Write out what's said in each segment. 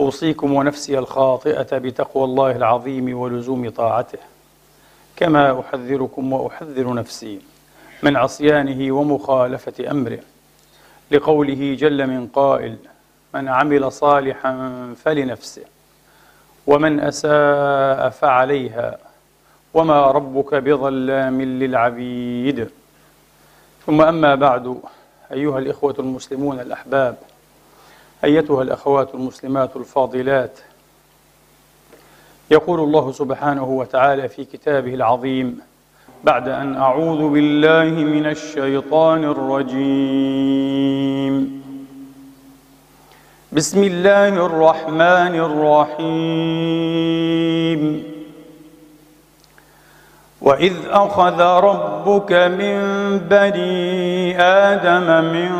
أوصيكم ونفسي الخاطئة بتقوى الله العظيم ولزوم طاعته كما أحذركم وأحذر نفسي من عصيانه ومخالفة أمره. لقوله جل من قائل من عمل صالحا فلنفسه ومن أساء فعليها وما ربك بظلام للعبيد. ثم أما بعد أيها الإخوة المسلمون الأحباب أيتها الأخوات المسلمات الفاضلات. يقول الله سبحانه وتعالى في كتابه العظيم بعد أن أعوذ بالله من الشيطان الرجيم. بسم الله الرحمن الرحيم. وإذ أخذ ربك من بني آدم من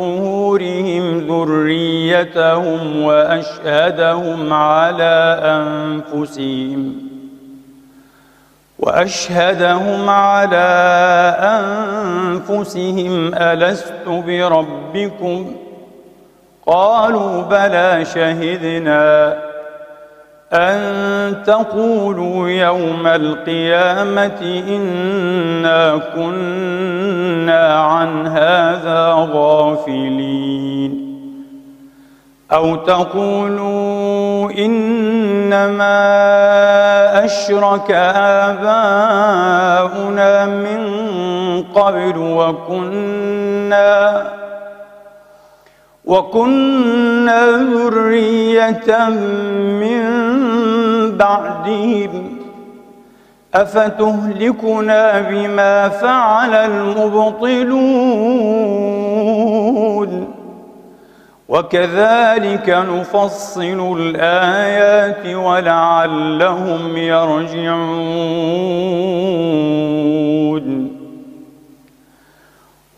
ظهورهم ذريتهم وأشهدهم على أنفسهم وأشهدهم على أنفسهم ألست بربكم؟ قالوا بلى شهدنا أن تقولوا يوم القيامة إنا كنا عن هذا غافلين. أو تقولوا إنما أشرك آباؤنا من قبل وكنا وكنا ذرية من بعدهم. أفتهلكنا بما فعل المبطلون. وكذلك نفصل الآيات ولعلهم يرجعون.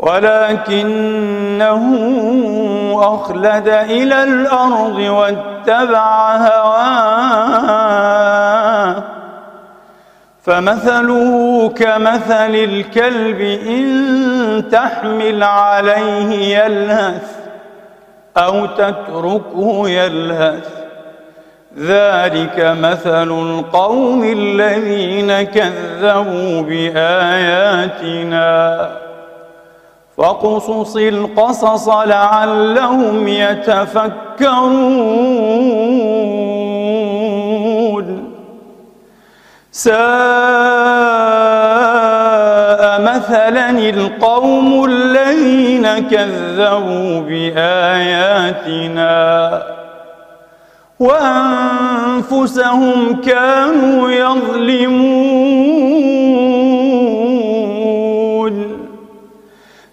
ولكنه أخلد إلى الأرض واتبع هواه. فمثله كمثل الكلب إن تحمل عليه يلهث أو تتركه يلهث. ذلك مثل القوم الذين كذبوا بآياتنا. فاقصص القصص لعلهم يتفكرون. ساء مثلا القوم الذين كذبوا بآياتنا وأنفسهم كانوا يظلمون.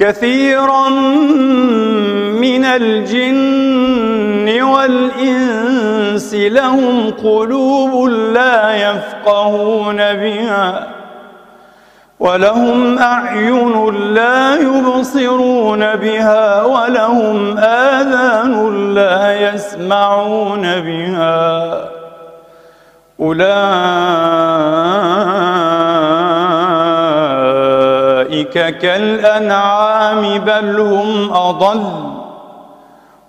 كثيرا من الجن والإنس لهم قلوب لا يفقهون بها ولهم أعين لا يبصرون بها ولهم آذان لا يسمعون بها أولئك كالأنعام بل هم أضل.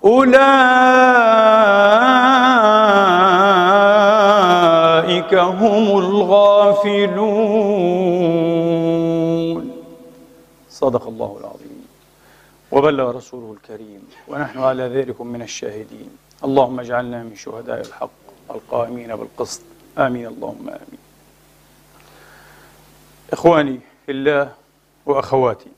أولئك هم الغافلون. صدق الله العظيم. وبلغ رسوله الكريم. ونحن على ذلك من الشاهدين. اللهم اجعلنا من شهداء الحق القائمين بالقسط. آمين. اللهم آمين. إخواني في الله وأخواتي.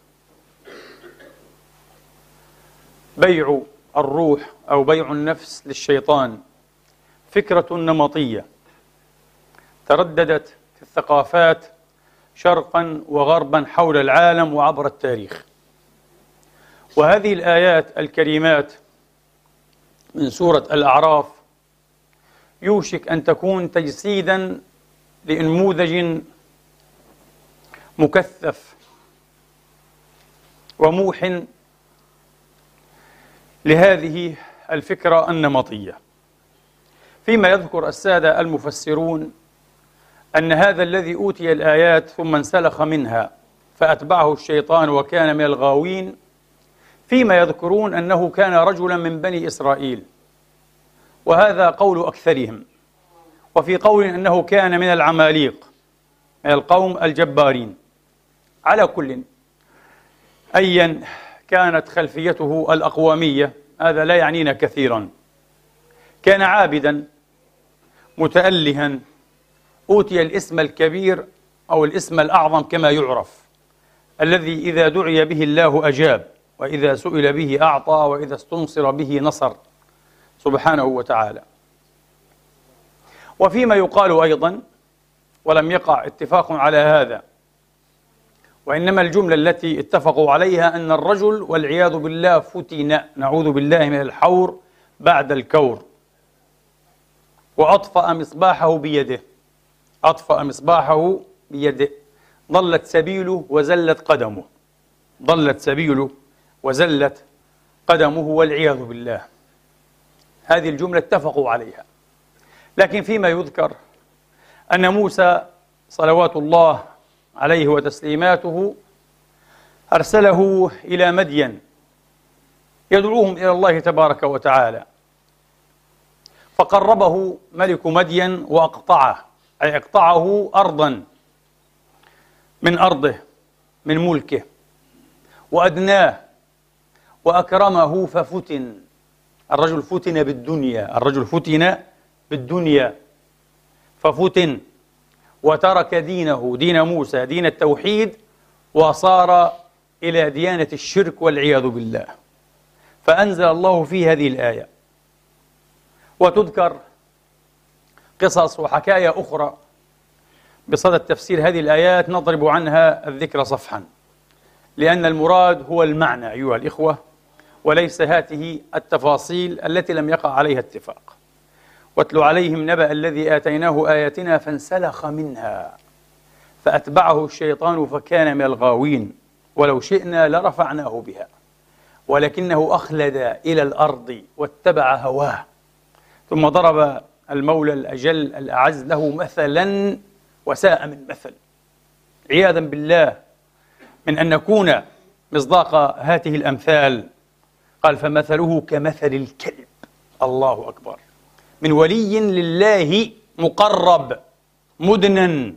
بيع الروح أو بيع النفس للشيطان فكرة نمطية ترددت في الثقافات شرقا وغربا حول العالم وعبر التاريخ. وهذه الآيات الكريمات من سورة الأعراف يوشك أن تكون تجسيدا لنموذج مكثف وموح لهذه الفكرة النمطية. فيما يذكر السادة المفسرون أن هذا الذي أوتي الآيات ثم انسلخ منها فأتبعه الشيطان وكان من الغاوين فيما يذكرون أنه كان رجلا من بني إسرائيل وهذا قول أكثرهم وفي قول أنه كان من العماليق من القوم الجبارين. على كل أيا كانت خلفيته الأقوامية هذا لا يعنينا كثيرا. كان عابدا متألها أوتي الاسم الكبير أو الاسم الأعظم كما يعرف. الذي إذا دعي به الله أجاب وإذا سئل به أعطى وإذا استنصر به نصر. سبحانه وتعالى. وفيما يقال أيضا ولم يقع اتفاق على هذا وإنما الجملة التي اتفقوا عليها أن الرجل والعياذ بالله فتن نعوذ بالله من الحور بعد الكور. وأطفأ مصباحه بيده. أطفأ مصباحه بيده. ضلت سبيله وزلت قدمه. ضلت سبيله وزلت قدمه والعياذ بالله. هذه الجملة اتفقوا عليها. لكن فيما يذكر أن موسى صلوات الله عليه وتسليماته أرسله إلى مدين يدعوهم إلى الله تبارك وتعالى. فقربه ملك مدين وأقطعه أي أقطعه أرضا من أرضه من ملكه. وأدناه وأكرمه ففتن. الرجل فتن بالدنيا الرجل فتن بالدنيا ففتن. وترك دينه دين موسى دين التوحيد وصار إلى ديانة الشرك والعياذ بالله. فأنزل الله في هذه الآية. وتذكر قصص وحكايا أخرى. بصدد تفسير هذه الآيات نضرب عنها الذكر صفحا. لأن المراد هو المعنى أيها الإخوة وليس هذه التفاصيل التي لم يقع عليها اتفاق. واتل عليهم نبأ الذي آتيناه آياتنا فانسلخ منها فأتبعه الشيطان فكان من الغاوين ولو شئنا لرفعناه بها ولكنه أخلد إلى الأرض واتبع هواه. ثم ضرب المولى الأجل الأعز له مثلا وساء من مثل. عياذا بالله من أن نكون مصداق هذه الأمثال. قال فمثله كمثل الكلب. الله أكبر. من ولي لله مقرب مدنا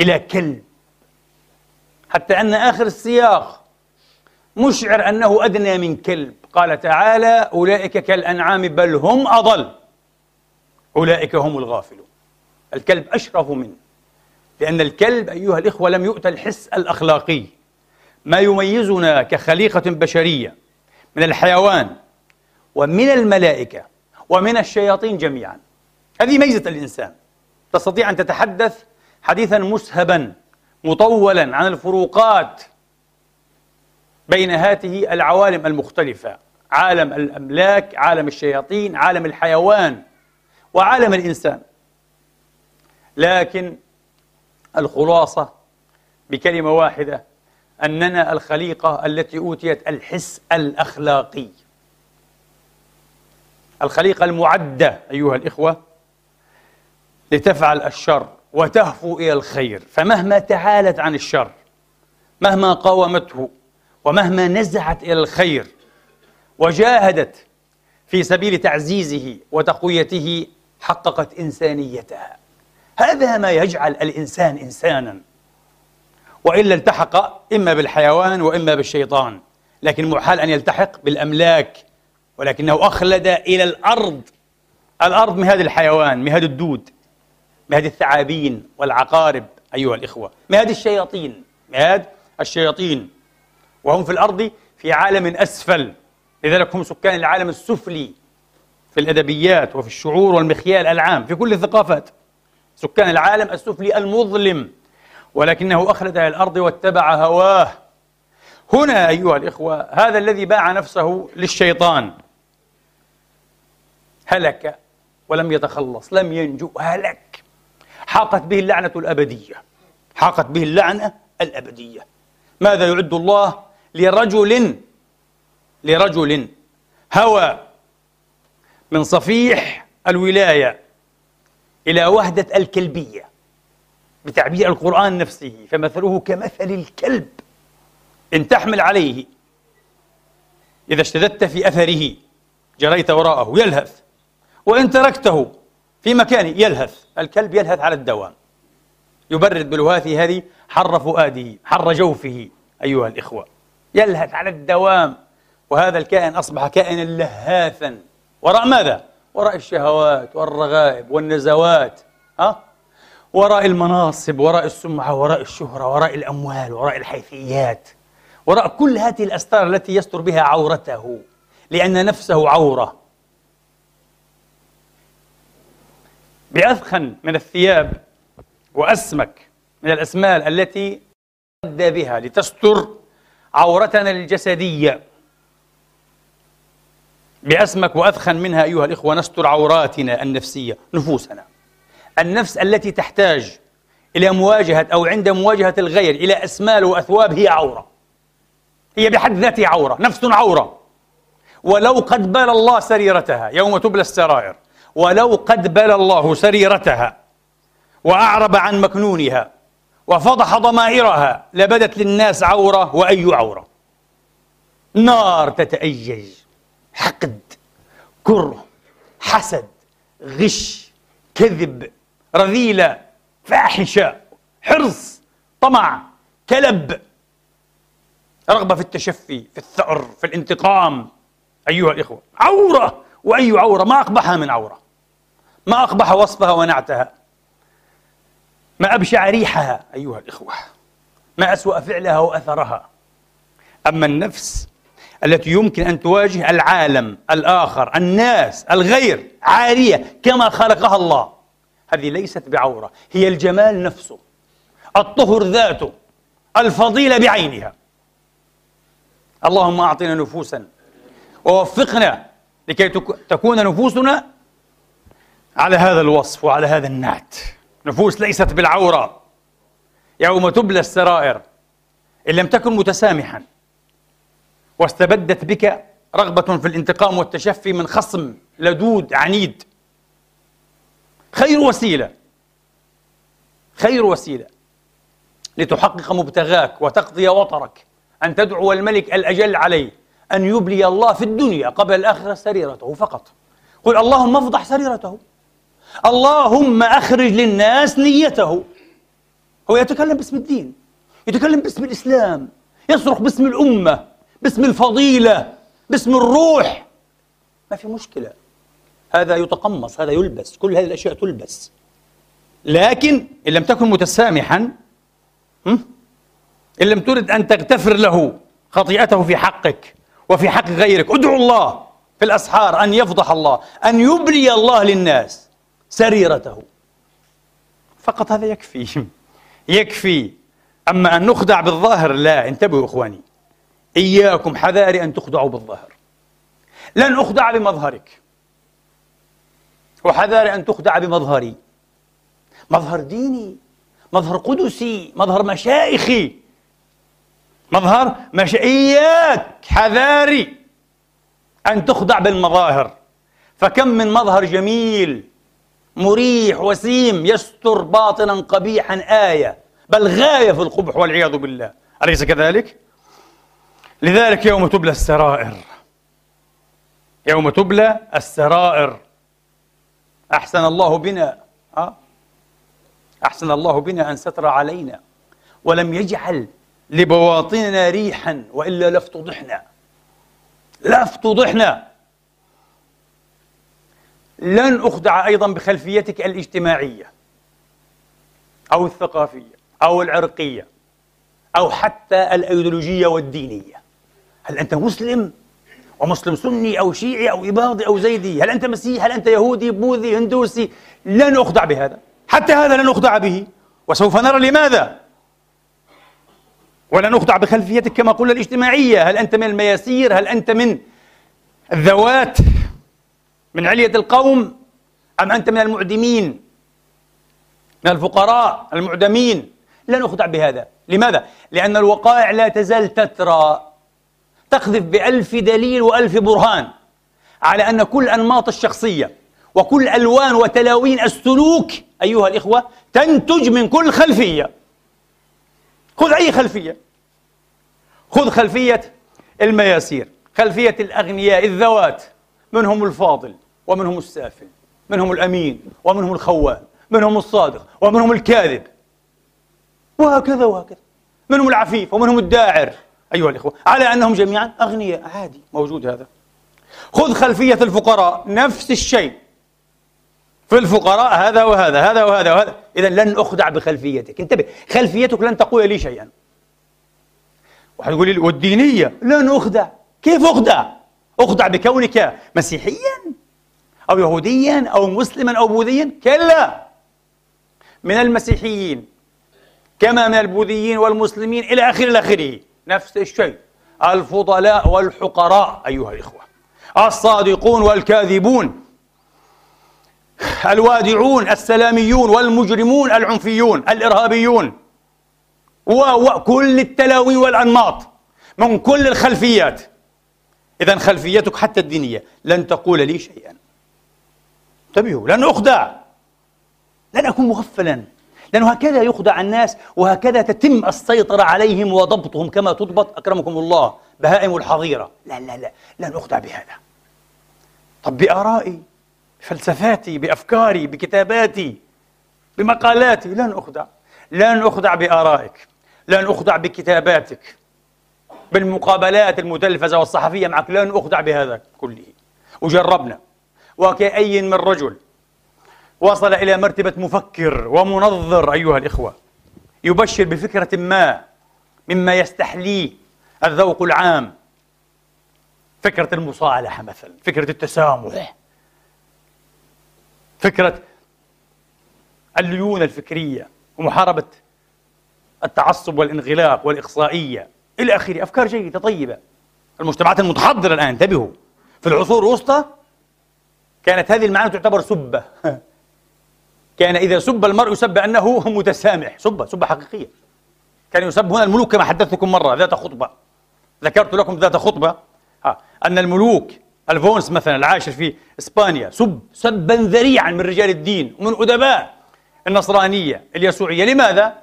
إلى كلب. حتى أن آخر السياق مشعر أنه أدنى من كلب. قال تعالى أولئك كالأنعام بل هم أضل. أولئك هم الغافلون. الكلب أشرف منه. لأن الكلب أيها الإخوة لم يؤت الحس الأخلاقي. ما يميزنا كخليقة بشرية من الحيوان ومن الملائكة ومن الشياطين جميعا. هذه ميزة الإنسان. تستطيع أن تتحدث حديثا مسهبا مطولا عن الفروقات بين هذه العوالم المختلفة. عالم الأملاك عالم الشياطين عالم الحيوان وعالم الإنسان. لكن الخلاصة بكلمة واحدة أننا الخليقة التي أوتيت الحس الأخلاقي. الخليقة المعدة أيها الإخوة لتفعل الشر وتهفو إلى الخير فمهما تعالت عن الشر مهما قاومته ومهما نزعت إلى الخير وجاهدت في سبيل تعزيزه وتقويته حققت إنسانيتها. هذا ما يجعل الإنسان إنسانا. وإلا التحق إما بالحيوان وإما بالشيطان لكن محال أن يلتحق بالأملاك ولكنه أخلد إلى الأرض. الأرض مهاد الحيوان مهاد الدود مهاد الثعابين والعقارب أيها الإخوة. مهاد الشياطين مهاد الشياطين. وهم في الأرض في عالم أسفل. لذلك هم سكان العالم السفلي في الأدبيات وفي الشعور والمخيال العام في كل الثقافات. سكان العالم السفلي المظلم. ولكنه أخلد إلى الأرض واتبع هواه. هنا أيها الإخوة هذا الذي باع نفسه للشيطان. هلك ولم يتخلص لم ينجو هلك. حاقت به اللعنة الأبدية. حاقت به اللعنة الأبدية. ماذا يعد الله لرجل لرجل هوى من صفيح الولاية إلى وهدة الكلبية بتعبير القرآن نفسه فمثله كمثل الكلب إن تحمل عليه. إذا اشتددت في أثره جريت وراءه يلهث. وإن تركته في مكانه يلهث الكلب يلهث على الدوام. يبرد بلهاثه هذه حر فؤاده حر جوفه أيها الإخوة. يلهث على الدوام. وهذا الكائن أصبح كائنا لهاثا. وراء ماذا؟ وراء الشهوات والرغائب والنزوات ها؟ وراء المناصب وراء السمعة وراء الشهرة وراء الأموال وراء الحيثيات. وراء كل هذه الأستار التي يستر بها عورته لأن نفسه عورة. بأثخن من الثياب وأسمك من الأسمال التي أدى بها لتستر عورتنا الجسدية. بأسمك وأثخن منها أيها الإخوة نستر عوراتنا النفسية نفوسنا. النفس التي تحتاج إلى مواجهة أو عند مواجهة الغير إلى أسمال وأثواب هي عورة. هي بحد ذاتها عورة نفس عورة. ولو قد بال الله سريرتها يوم تبلى السرائر. ولو قد بلى الله سريرتها وأعرب عن مكنونها وفضح ضمائرها لبدت للناس عورة وأي عورة. نار تتأيج حقد كره حسد غش كذب رذيلة فاحشة حرص طمع كلب. رغبة في التشفي في الثأر في الانتقام. أيها الإخوة عورة وأي عورة ما أقبحها من عورة. ما أقبح وصفها ونعتها. ما أبشع ريحها. أيها الإخوة ما أسوأ فعلها وأثرها. أما النفس التي يمكن أن تواجه العالم الآخر الناس الغير عارية كما خلقها الله هذه ليست بعورة هي الجمال نفسه الطهر ذاته الفضيلة بعينها. اللهم أعطنا نفوسا ووفقنا لكي تكون نفوسنا على هذا الوصف وعلى هذا النعت. نفوس ليست بالعورة. يوم تبلى السرائر إن لم تكن متسامحا واستبدت بك رغبة في الانتقام والتشفي من خصم لدود عنيد. خير وسيلة. خير وسيلة. لتحقق مبتغاك وتقضي وطرك. أن تدعو الملك الأجل عليه. أن يبلي الله في الدنيا قبل الآخرة سريرته فقط. قل اللهم افضح سريرته. اللهم أخرج للناس نيته. هو يتكلم باسم الدين يتكلم باسم الإسلام يصرخ باسم الأمة باسم الفضيلة باسم الروح. ما في مشكلة. هذا يتقمص هذا يلبس كل هذه الأشياء تلبس. لكن إن لم تكن متسامحا إن لم ترد أن تغتفر له خطيئته في حقك وفي حق غيرك ادعو الله في الأسحار أن يفضح الله أن يبلي الله للناس. سريرته. فقط هذا يكفي. يكفي. أما أن نخدع بالظاهر لا انتبهوا إخواني. إياكم حذاري أن تخدعوا بالظاهر. لن أخدع بمظهرك. وحذاري أن تخدع بمظهري. مظهر ديني مظهر قدسي مظهر مشائخي مظهر مش إياك حذاري أن تخدع بالمظاهر. فكم من مظهر جميل مريح وسيم يستر باطنا قبيحا آية بل غاية في القبح والعياذ بالله. أليس كذلك؟ لذلك يوم تبلى السرائر. يوم تبلى السرائر. أحسن الله بنا أه؟ أحسن الله بنا أن ستر علينا. ولم يجعل لبواطننا ريحا وإلا لافتضحنا لافتضحنا لن أخدع أيضا بخلفيتك الاجتماعية أو الثقافية أو العرقية أو حتى الأيديولوجية والدينية. هل أنت مسلم ومسلم سني أو شيعي أو إباضي أو زيدي؟ هل أنت مسيحي؟ هل أنت يهودي بوذي هندوسي؟ لن أخدع بهذا. حتى هذا لن أخدع به. وسوف نرى لماذا. ولن أخدع بخلفيتك كما قلنا الاجتماعية. هل أنت من المياسير؟ هل أنت من الذوات من علية القوم أم أنت من المعدمين؟ من الفقراء المعدمين؟ لن أخدع بهذا. لماذا؟ لأن الوقائع لا تزال تترى تقذف بألف دليل وألف برهان على أن كل أنماط الشخصية وكل ألوان وتلاوين السلوك أيها الإخوة تنتج من كل خلفية. خذ أي خلفية؟ خذ خلفية المياسير خلفية الأغنياء الذوات منهم الفاضل؟ ومنهم السافل منهم الأمين ومنهم الخوان منهم الصادق ومنهم الكاذب. وهكذا وهكذا. منهم العفيف ومنهم الداعر. أيها الإخوة على أنهم جميعا أغنياء. عادي موجود هذا. خذ خلفية الفقراء نفس الشيء. في الفقراء هذا وهذا هذا وهذا وهذا. إذا لن أخدع بخلفيتك. انتبه خلفيتك لن تقول لي شيئا واحد يقول لي والدينية؟ لن أخدع. كيف أخدع؟ أخدع بكونك مسيحيا؟ أو يهوديا أو مسلما أو بوذيا كلا. من المسيحيين كما من البوذيين والمسلمين إلى آخر إلى آخره. نفس الشيء. الفضلاء والحقراء أيها الإخوة. الصادقون والكاذبون. الوادعون السلاميون والمجرمون العنفيون الإرهابيون. وكل التلاوين والأنماط. من كل الخلفيات. إذا خلفيتك حتى الدينية. لن تقول لي شيئا. انتبهوا لن أخدع. لن أكون مغفلا. لأنه هكذا يخدع الناس وهكذا تتم السيطرة عليهم وضبطهم كما تضبط أكرمكم الله بهائم الحظيرة. لا لا لا لن أخدع بهذا. طب بآرائي بفلسفاتي بأفكاري بكتاباتي بمقالاتي لن أخدع. لن أخدع بآرائك. لن أخدع بكتاباتك. بالمقابلات المتلفزة والصحفية معك لن أخدع بهذا كله. وجربنا. وكأي من رجل. وصل إلى مرتبة مفكر ومنظر أيها الإخوة. يبشر بفكرة ما مما يستحليه الذوق العام. فكرة المصالحة مثلا فكرة التسامح. فكرة الليونة الفكرية ومحاربة التعصب والانغلاق والإقصائية. إلى آخره أفكار جيدة طيبة. المجتمعات المتحضرة الآن انتبهوا. في العصور الوسطى كانت هذه المعاني تعتبر سبة. كان إذا سب المرء يسب أنه متسامح. سبة سبة حقيقية. كان يسب هنا الملوك كما حدثتكم مرة ذات خطبة. ذكرت لكم ذات خطبة. آه. أن الملوك الفونس مثلا العاشر في إسبانيا سب سبا ذريعا من رجال الدين ومن أدباء النصرانية اليسوعية. لماذا؟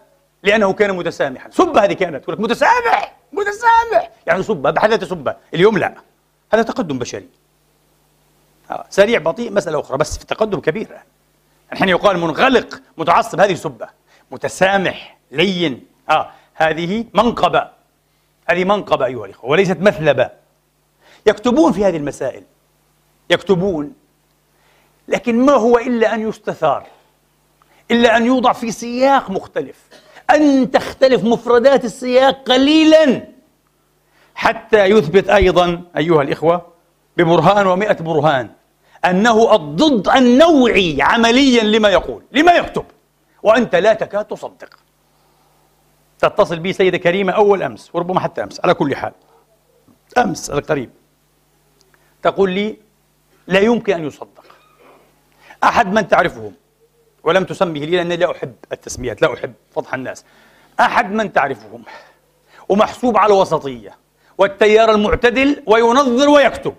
لأنه كان متسامحا. سبة هذه كانت. تقول متسامح متسامح. يعني سبة بحذا سبة. اليوم لا. هذا تقدم بشري. سريع بطيء مسألة أخرى بس في تقدم كبير. الحين يقال منغلق متعصب هذه سبة. متسامح لين. آه هذه منقبة. هذه منقبة أيها الإخوة وليست مثلبة. يكتبون في هذه المسائل. يكتبون. لكن ما هو إلا أن يستثار؟ إلا أن يوضع في سياق مختلف. أن تختلف مفردات السياق قليلا. حتى يثبت أيضا أيها الإخوة ببرهان ومئة برهان. أنه الضد النوعي عمليا لما يقول لما يكتب. وأنت لا تكاد تصدق. تتصل بي سيدة كريمة أول أمس وربما حتى أمس على كل حال. أمس القريب. تقول لي لا يمكن أن يصدق. أحد من تعرفهم ولم تسمه لي لأنني لا أحب التسميات لا أحب فضح الناس. أحد من تعرفهم ومحسوب على الوسطية والتيار المعتدل وينظر ويكتب.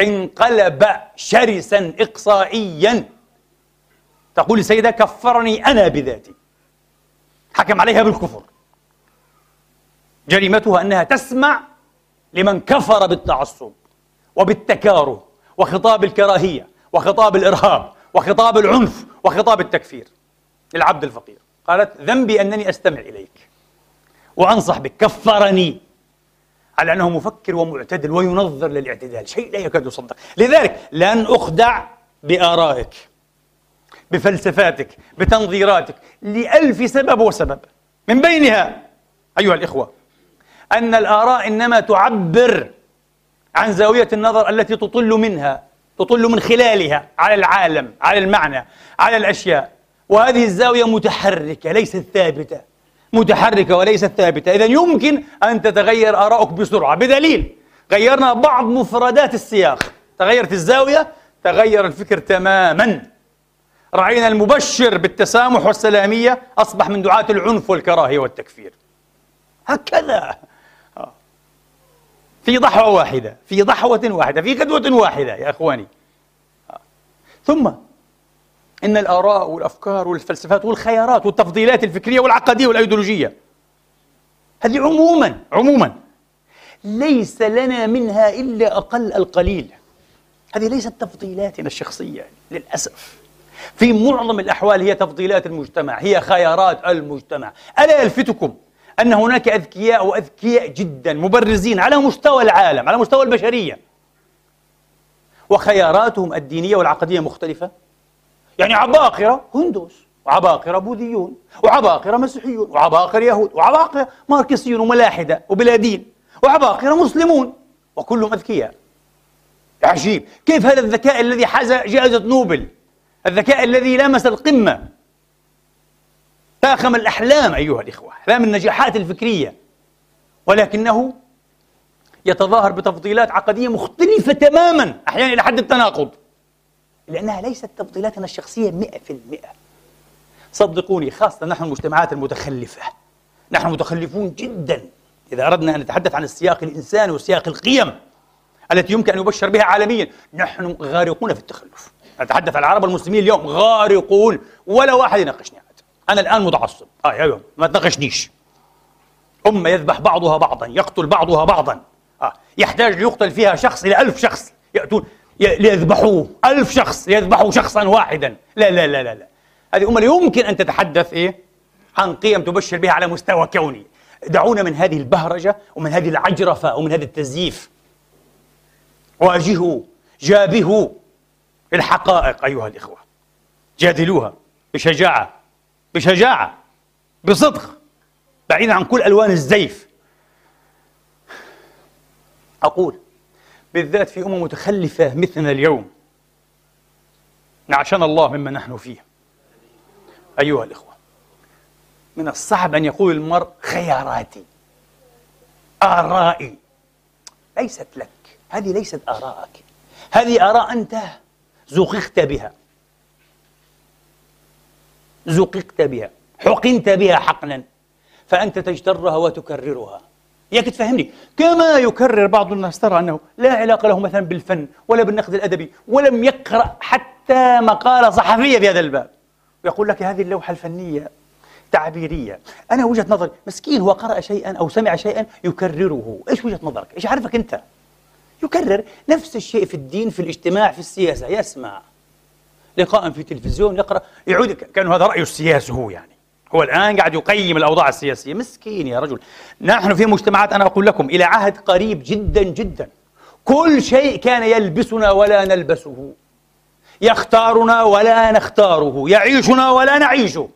انقلب شرسا إقصائيا. تقول السيدة كفرني أنا بذاتي. حكم عليها بالكفر. جريمتها أنها تسمع لمن كفر بالتعصب وبالتكاره وخطاب الكراهية وخطاب الإرهاب وخطاب العنف وخطاب التكفير للعبد الفقير. قالت ذنبي أنني أستمع إليك وأنصح بك. كفرني. على أنه مفكر ومعتدل وينظر للاعتدال شيء لا يكاد يصدق. لذلك لن أخدع بآرائك بفلسفاتك بتنظيراتك لألف سبب وسبب. من بينها أيها الإخوة أن الآراء إنما تعبر عن زاوية النظر التي تطل منها تطل من خلالها على العالم على المعنى على الأشياء. وهذه الزاوية متحركة ليست ثابتة. متحركة وليست ثابتة. إذا يمكن أن تتغير آراؤك بسرعة. بدليل غيرنا بعض مفردات السياق. تغيرت الزاوية تغير الفكر تماما. رأينا المبشر بالتسامح والسلامية أصبح من دعاة العنف والكراهية والتكفير. هكذا. في ضحوة واحدة في ضحوة واحدة في غدوة واحدة يا أخواني. ثم إن الآراء والأفكار والفلسفات والخيارات والتفضيلات الفكرية والعقدية والأيديولوجية. هذه عموما عموما ليس لنا منها إلا أقل القليل. هذه ليست تفضيلاتنا الشخصية للأسف. في معظم الأحوال هي تفضيلات المجتمع هي خيارات المجتمع. ألا يلفتكم أن هناك أذكياء وأذكياء جدا مبرزين على مستوى العالم على مستوى البشرية. وخياراتهم الدينية والعقدية مختلفة. يعني عباقرة هندوس وعباقرة بوذيون وعباقرة مسيحيون وعباقرة يهود وعباقرة ماركسيون وملاحدة وبلا دين وعباقرة مسلمون وكلهم أذكياء. عجيب. كيف هذا الذكاء الذي حاز جائزة نوبل؟ الذكاء الذي لامس القمة. فاخم الأحلام أيها الإخوة أحلام النجاحات الفكرية. ولكنه يتظاهر بتفضيلات عقدية مختلفة تماما أحيانا إلى حد التناقض. لأنها ليست تفضيلاتنا الشخصية مئة في المئة. صدقوني خاصة نحن المجتمعات المتخلفة. نحن متخلفون جدا. إذا أردنا أن نتحدث عن السياق الإنساني وسياق القيم التي يمكن أن يبشر بها عالميا نحن غارقون في التخلف. نتحدث عن العرب المسلمين اليوم غارقون ولا واحد يناقشني أنا الآن متعصب. آه يا يوم ما تناقشنيش. أمة يذبح بعضها بعضا يقتل بعضها بعضا. آه. يحتاج ليقتل فيها شخص إلى ألف شخص يأتون. ليذبحوه. ألف شخص ليذبحوا شخصا واحدا. لا لا لا لا, لا. هذه أمة يمكن أن تتحدث إيه عن قيم تبشر بها على مستوى كوني. دعونا من هذه البهرجة ومن هذه العجرفة ومن هذا التزييف. واجهوا جابهوا الحقائق أيها الإخوة. جادلوها بشجاعة بشجاعة بصدق بعيدا عن كل ألوان الزيف. أقول بالذات في أمم متخلفة مثلنا اليوم. نعشنا الله مما نحن فيه. أيها الإخوة من الصعب أن يقول المرء خياراتي آرائي. ليست لك. هذه ليست آراءك. هذه آراء أنت زققت بها. زققت بها. حقنت بها حقنا. فأنت تجترها وتكررها. إياك تفهمني كما يكرر بعض الناس ترى أنه لا علاقة له مثلا بالفن ولا بالنقد الأدبي ولم يقرأ حتى مقالة صحفية في هذا الباب. ويقول لك هذه اللوحة الفنية تعبيرية. أنا وجهة نظري مسكين هو قرأ شيئا أو سمع شيئا يكرره. إيش وجهة نظرك؟ إيش عارفك أنت؟ يكرر نفس الشيء في الدين في الاجتماع في السياسة. يسمع. لقاء في تلفزيون يقرأ يعود كأنه هذا رأيه السياسي هو يعني. هو الآن قاعد يقيم الأوضاع السياسية. مسكين يا رجل. نحن في مجتمعات أنا أقول لكم إلى عهد قريب جدا جدا كل شيء كان يلبسنا ولا نلبسه. يختارنا ولا نختاره. يعيشنا ولا نعيشه.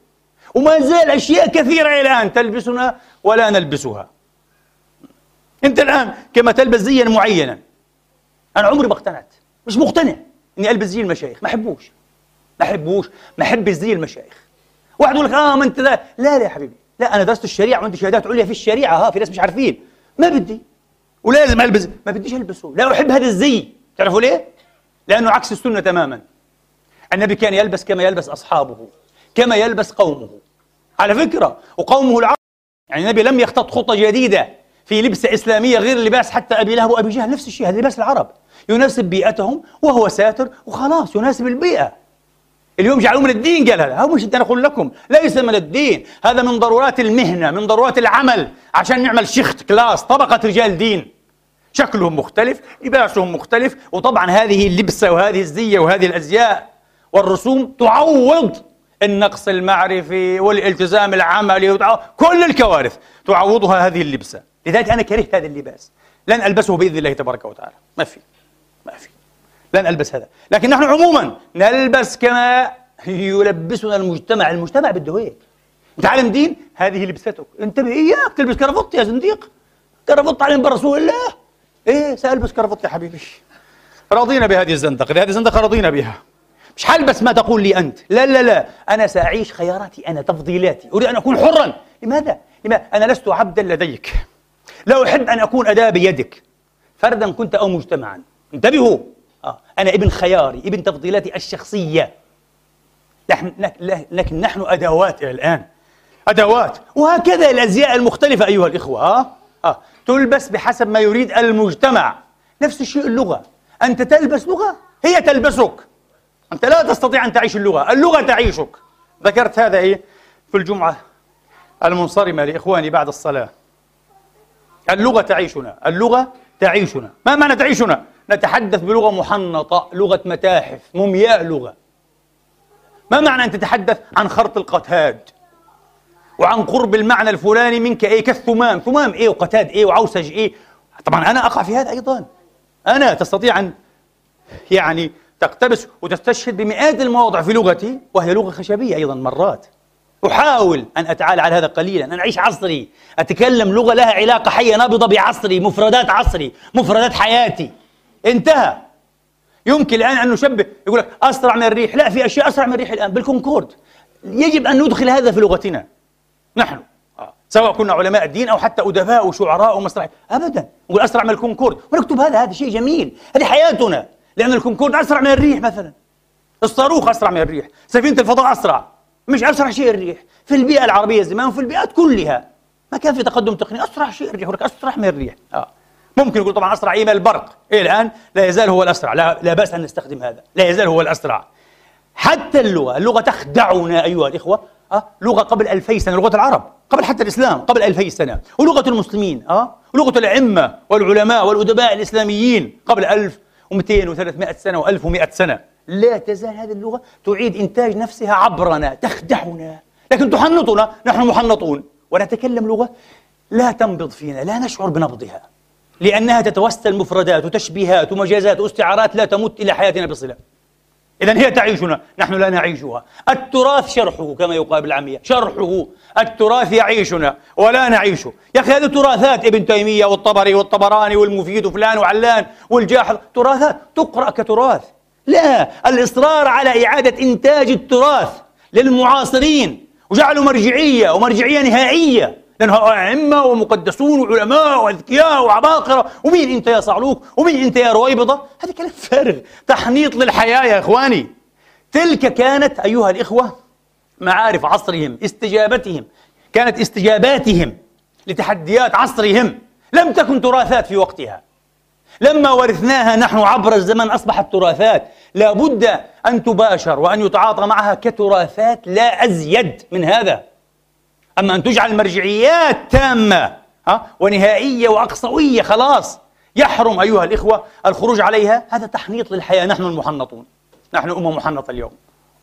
وما زال أشياء كثيرة الآن تلبسنا ولا نلبسها. أنت الآن كما تلبس زيا معينا. أنا عمري ما اقتنعت. مش مقتنع إني ألبس زي المشايخ. ما أحبوش. ما أحبوش. ما أحب زي المشايخ. واحد يقول لك آه ما أنت لا لا لا يا حبيبي. لا أنا درست الشريعة وعندي شهادات عليا في الشريعة ها في ناس مش عارفين. ما بدي. ولازم ألبس. ما بديش ألبسه. لا أحب هذا الزي. تعرفوا ليه؟ لأنه عكس السنة تماما. النبي كان يلبس كما يلبس أصحابه كما يلبس قومه. على فكرة وقومه العرب يعني النبي لم يخطط خطة جديدة في لبسه إسلامية غير لباس حتى أبي لهب وأبي جهل. نفس الشيء هذا لباس العرب. يناسب بيئتهم وهو ساتر وخلاص يناسب البيئة. اليوم جعلوه من الدين قال هذا. مش أنا أقول لكم ليس من الدين. هذا من ضرورات المهنة من ضرورات العمل. عشان نعمل شيخت كلاس طبقة رجال دين. شكلهم مختلف لباسهم مختلف وطبعا هذه اللبسة وهذه الزية وهذه الأزياء والرسوم تعوض النقص المعرفي والالتزام العملي كل الكوارث تعوضها هذه اللبسة. لذلك أنا كرهت هذا اللباس. لن ألبسه بإذن الله تبارك وتعالى. ما في ما في. لن ألبس هذا. لكن نحن عموما نلبس كما يلبسنا المجتمع. المجتمع بده هيك. انت عالم دين؟ هذه لبستك. انتبه اياك تلبس كرافط يا زنديق. كرافط علم برسول الله. إيه سألبس كرافط يا حبيبي. رضينا بهذه الزندقة. هذه الزندقة رضينا بها. مش حلبس ما تقول لي أنت. لا لا لا. أنا سأعيش خياراتي أنا تفضيلاتي. أريد أن أكون حرا. لماذا؟ لماذا؟ أنا لست عبدا لديك. لا أحب أن أكون أداة بيدك. فردا كنت أو مجتمعا. انتبهوا. آه. أنا ابن خياري ابن تفضيلاتي الشخصية. نحن لكن نحن أدوات الآن. أدوات. وهكذا الأزياء المختلفة أيها الإخوة. آه. آه. تلبس بحسب ما يريد المجتمع. نفس الشيء اللغة. أنت تلبس لغة؟ هي تلبسك. أنت لا تستطيع أن تعيش اللغة. اللغة تعيشك. ذكرت هذا إيه؟ في الجمعة المنصرمة لإخواني بعد الصلاة. اللغة تعيشنا. اللغة تعيشنا. ما معنى تعيشنا؟ نتحدث بلغة محنطة لغة متاحف مومياء لغة. ما معنى أن تتحدث؟ عن خرط القتاد. وعن قرب المعنى الفلاني منك إيه؟ كالثمام. ثمام إيه؟ وقتاد إيه؟ وعوسج إيه؟ طبعا أنا أقع في هذا أيضا. أنا تستطيع أن يعني تقتبس وتستشهد بمئات المواضع في لغتي وهي لغة خشبية أيضا مرات. أحاول أن أتعالى على هذا قليلا أن أعيش عصري. أتكلم لغة لها علاقة حية نابضة بعصري مفردات عصري مفردات حياتي. انتهى. يمكن الآن أن نشبه يقول لك أسرع من الريح. لا في أشياء أسرع من الريح الآن بالكونكورد. يجب أن ندخل هذا في لغتنا. نحن. آه. سواء كنا علماء الدين أو حتى أدباء وشعراء ومسرح أبدا. نقول أسرع من الكونكورد. ونكتب هذا هذا شيء جميل. هذه حياتنا. لأن الكونكورد أسرع من الريح مثلا. الصاروخ أسرع من الريح. سفينة الفضاء أسرع. مش أسرع شيء الريح. في البيئة العربية زمان وفي البيئات كلها. ما كان في تقدم تقني. أسرع شيء الريح. أسرع من الريح. آه. ممكن يقول طبعا أسرع إيميل البرق إيه الآن؟ لا يزال هو الأسرع. لا, لا بأس أن نستخدم هذا. لا يزال هو الأسرع. حتى اللغة اللغة تخدعنا أيها الإخوة أه؟ لغة قبل ألفي سنة لغة العرب قبل حتى الإسلام قبل ألفي سنة ولغة المسلمين أه؟ ولغة الأئمة والعلماء والأدباء الإسلاميين قبل 1200 و300 سنة و1100 سنة. لا تزال هذه اللغة تعيد إنتاج نفسها عبرنا تخدعنا لكن تحنطنا. نحن محنطون. ونتكلم لغة لا تنبض فينا لا نشعر بنبضها. لأنها تتوسل مفردات وتشبيهات ومجازات واستعارات لا تمت إلى حياتنا بصلة. إذا هي تعيشنا نحن لا نعيشها. التراث شرحه كما يقال بالعامية شرحه. التراث يعيشنا ولا نعيشه. يا أخي هذه تراثات ابن تيمية والطبري والطبراني والمفيد وفلان وعلان والجاحظ. تراثات؟ تقرأ كتراث. لا الإصرار على إعادة إنتاج التراث للمعاصرين. وجعله مرجعية ومرجعية نهائية. لأنها أئمة ومقدسون وعلماء وأذكياء وعباقرة. ومين أنت يا صعلوك ومين أنت يا رويبضة؟ هذا كلام فارغ. تحنيط للحياة يا إخواني. تلك كانت أيها الإخوة معارف عصرهم استجابتهم. كانت استجاباتهم لتحديات عصرهم. لم تكن تراثات في وقتها. لما ورثناها نحن عبر الزمن أصبحت تراثات. لا بد أن تباشر وأن يتعاطى معها كتراثات لا أزيد من هذا. أما أن تجعل مرجعيات تامة ها؟ ونهائية وأقصوية خلاص. يحرم أيها الإخوة الخروج عليها. هذا تحنيط للحياة. نحن المحنطون. نحن أمة محنطة اليوم.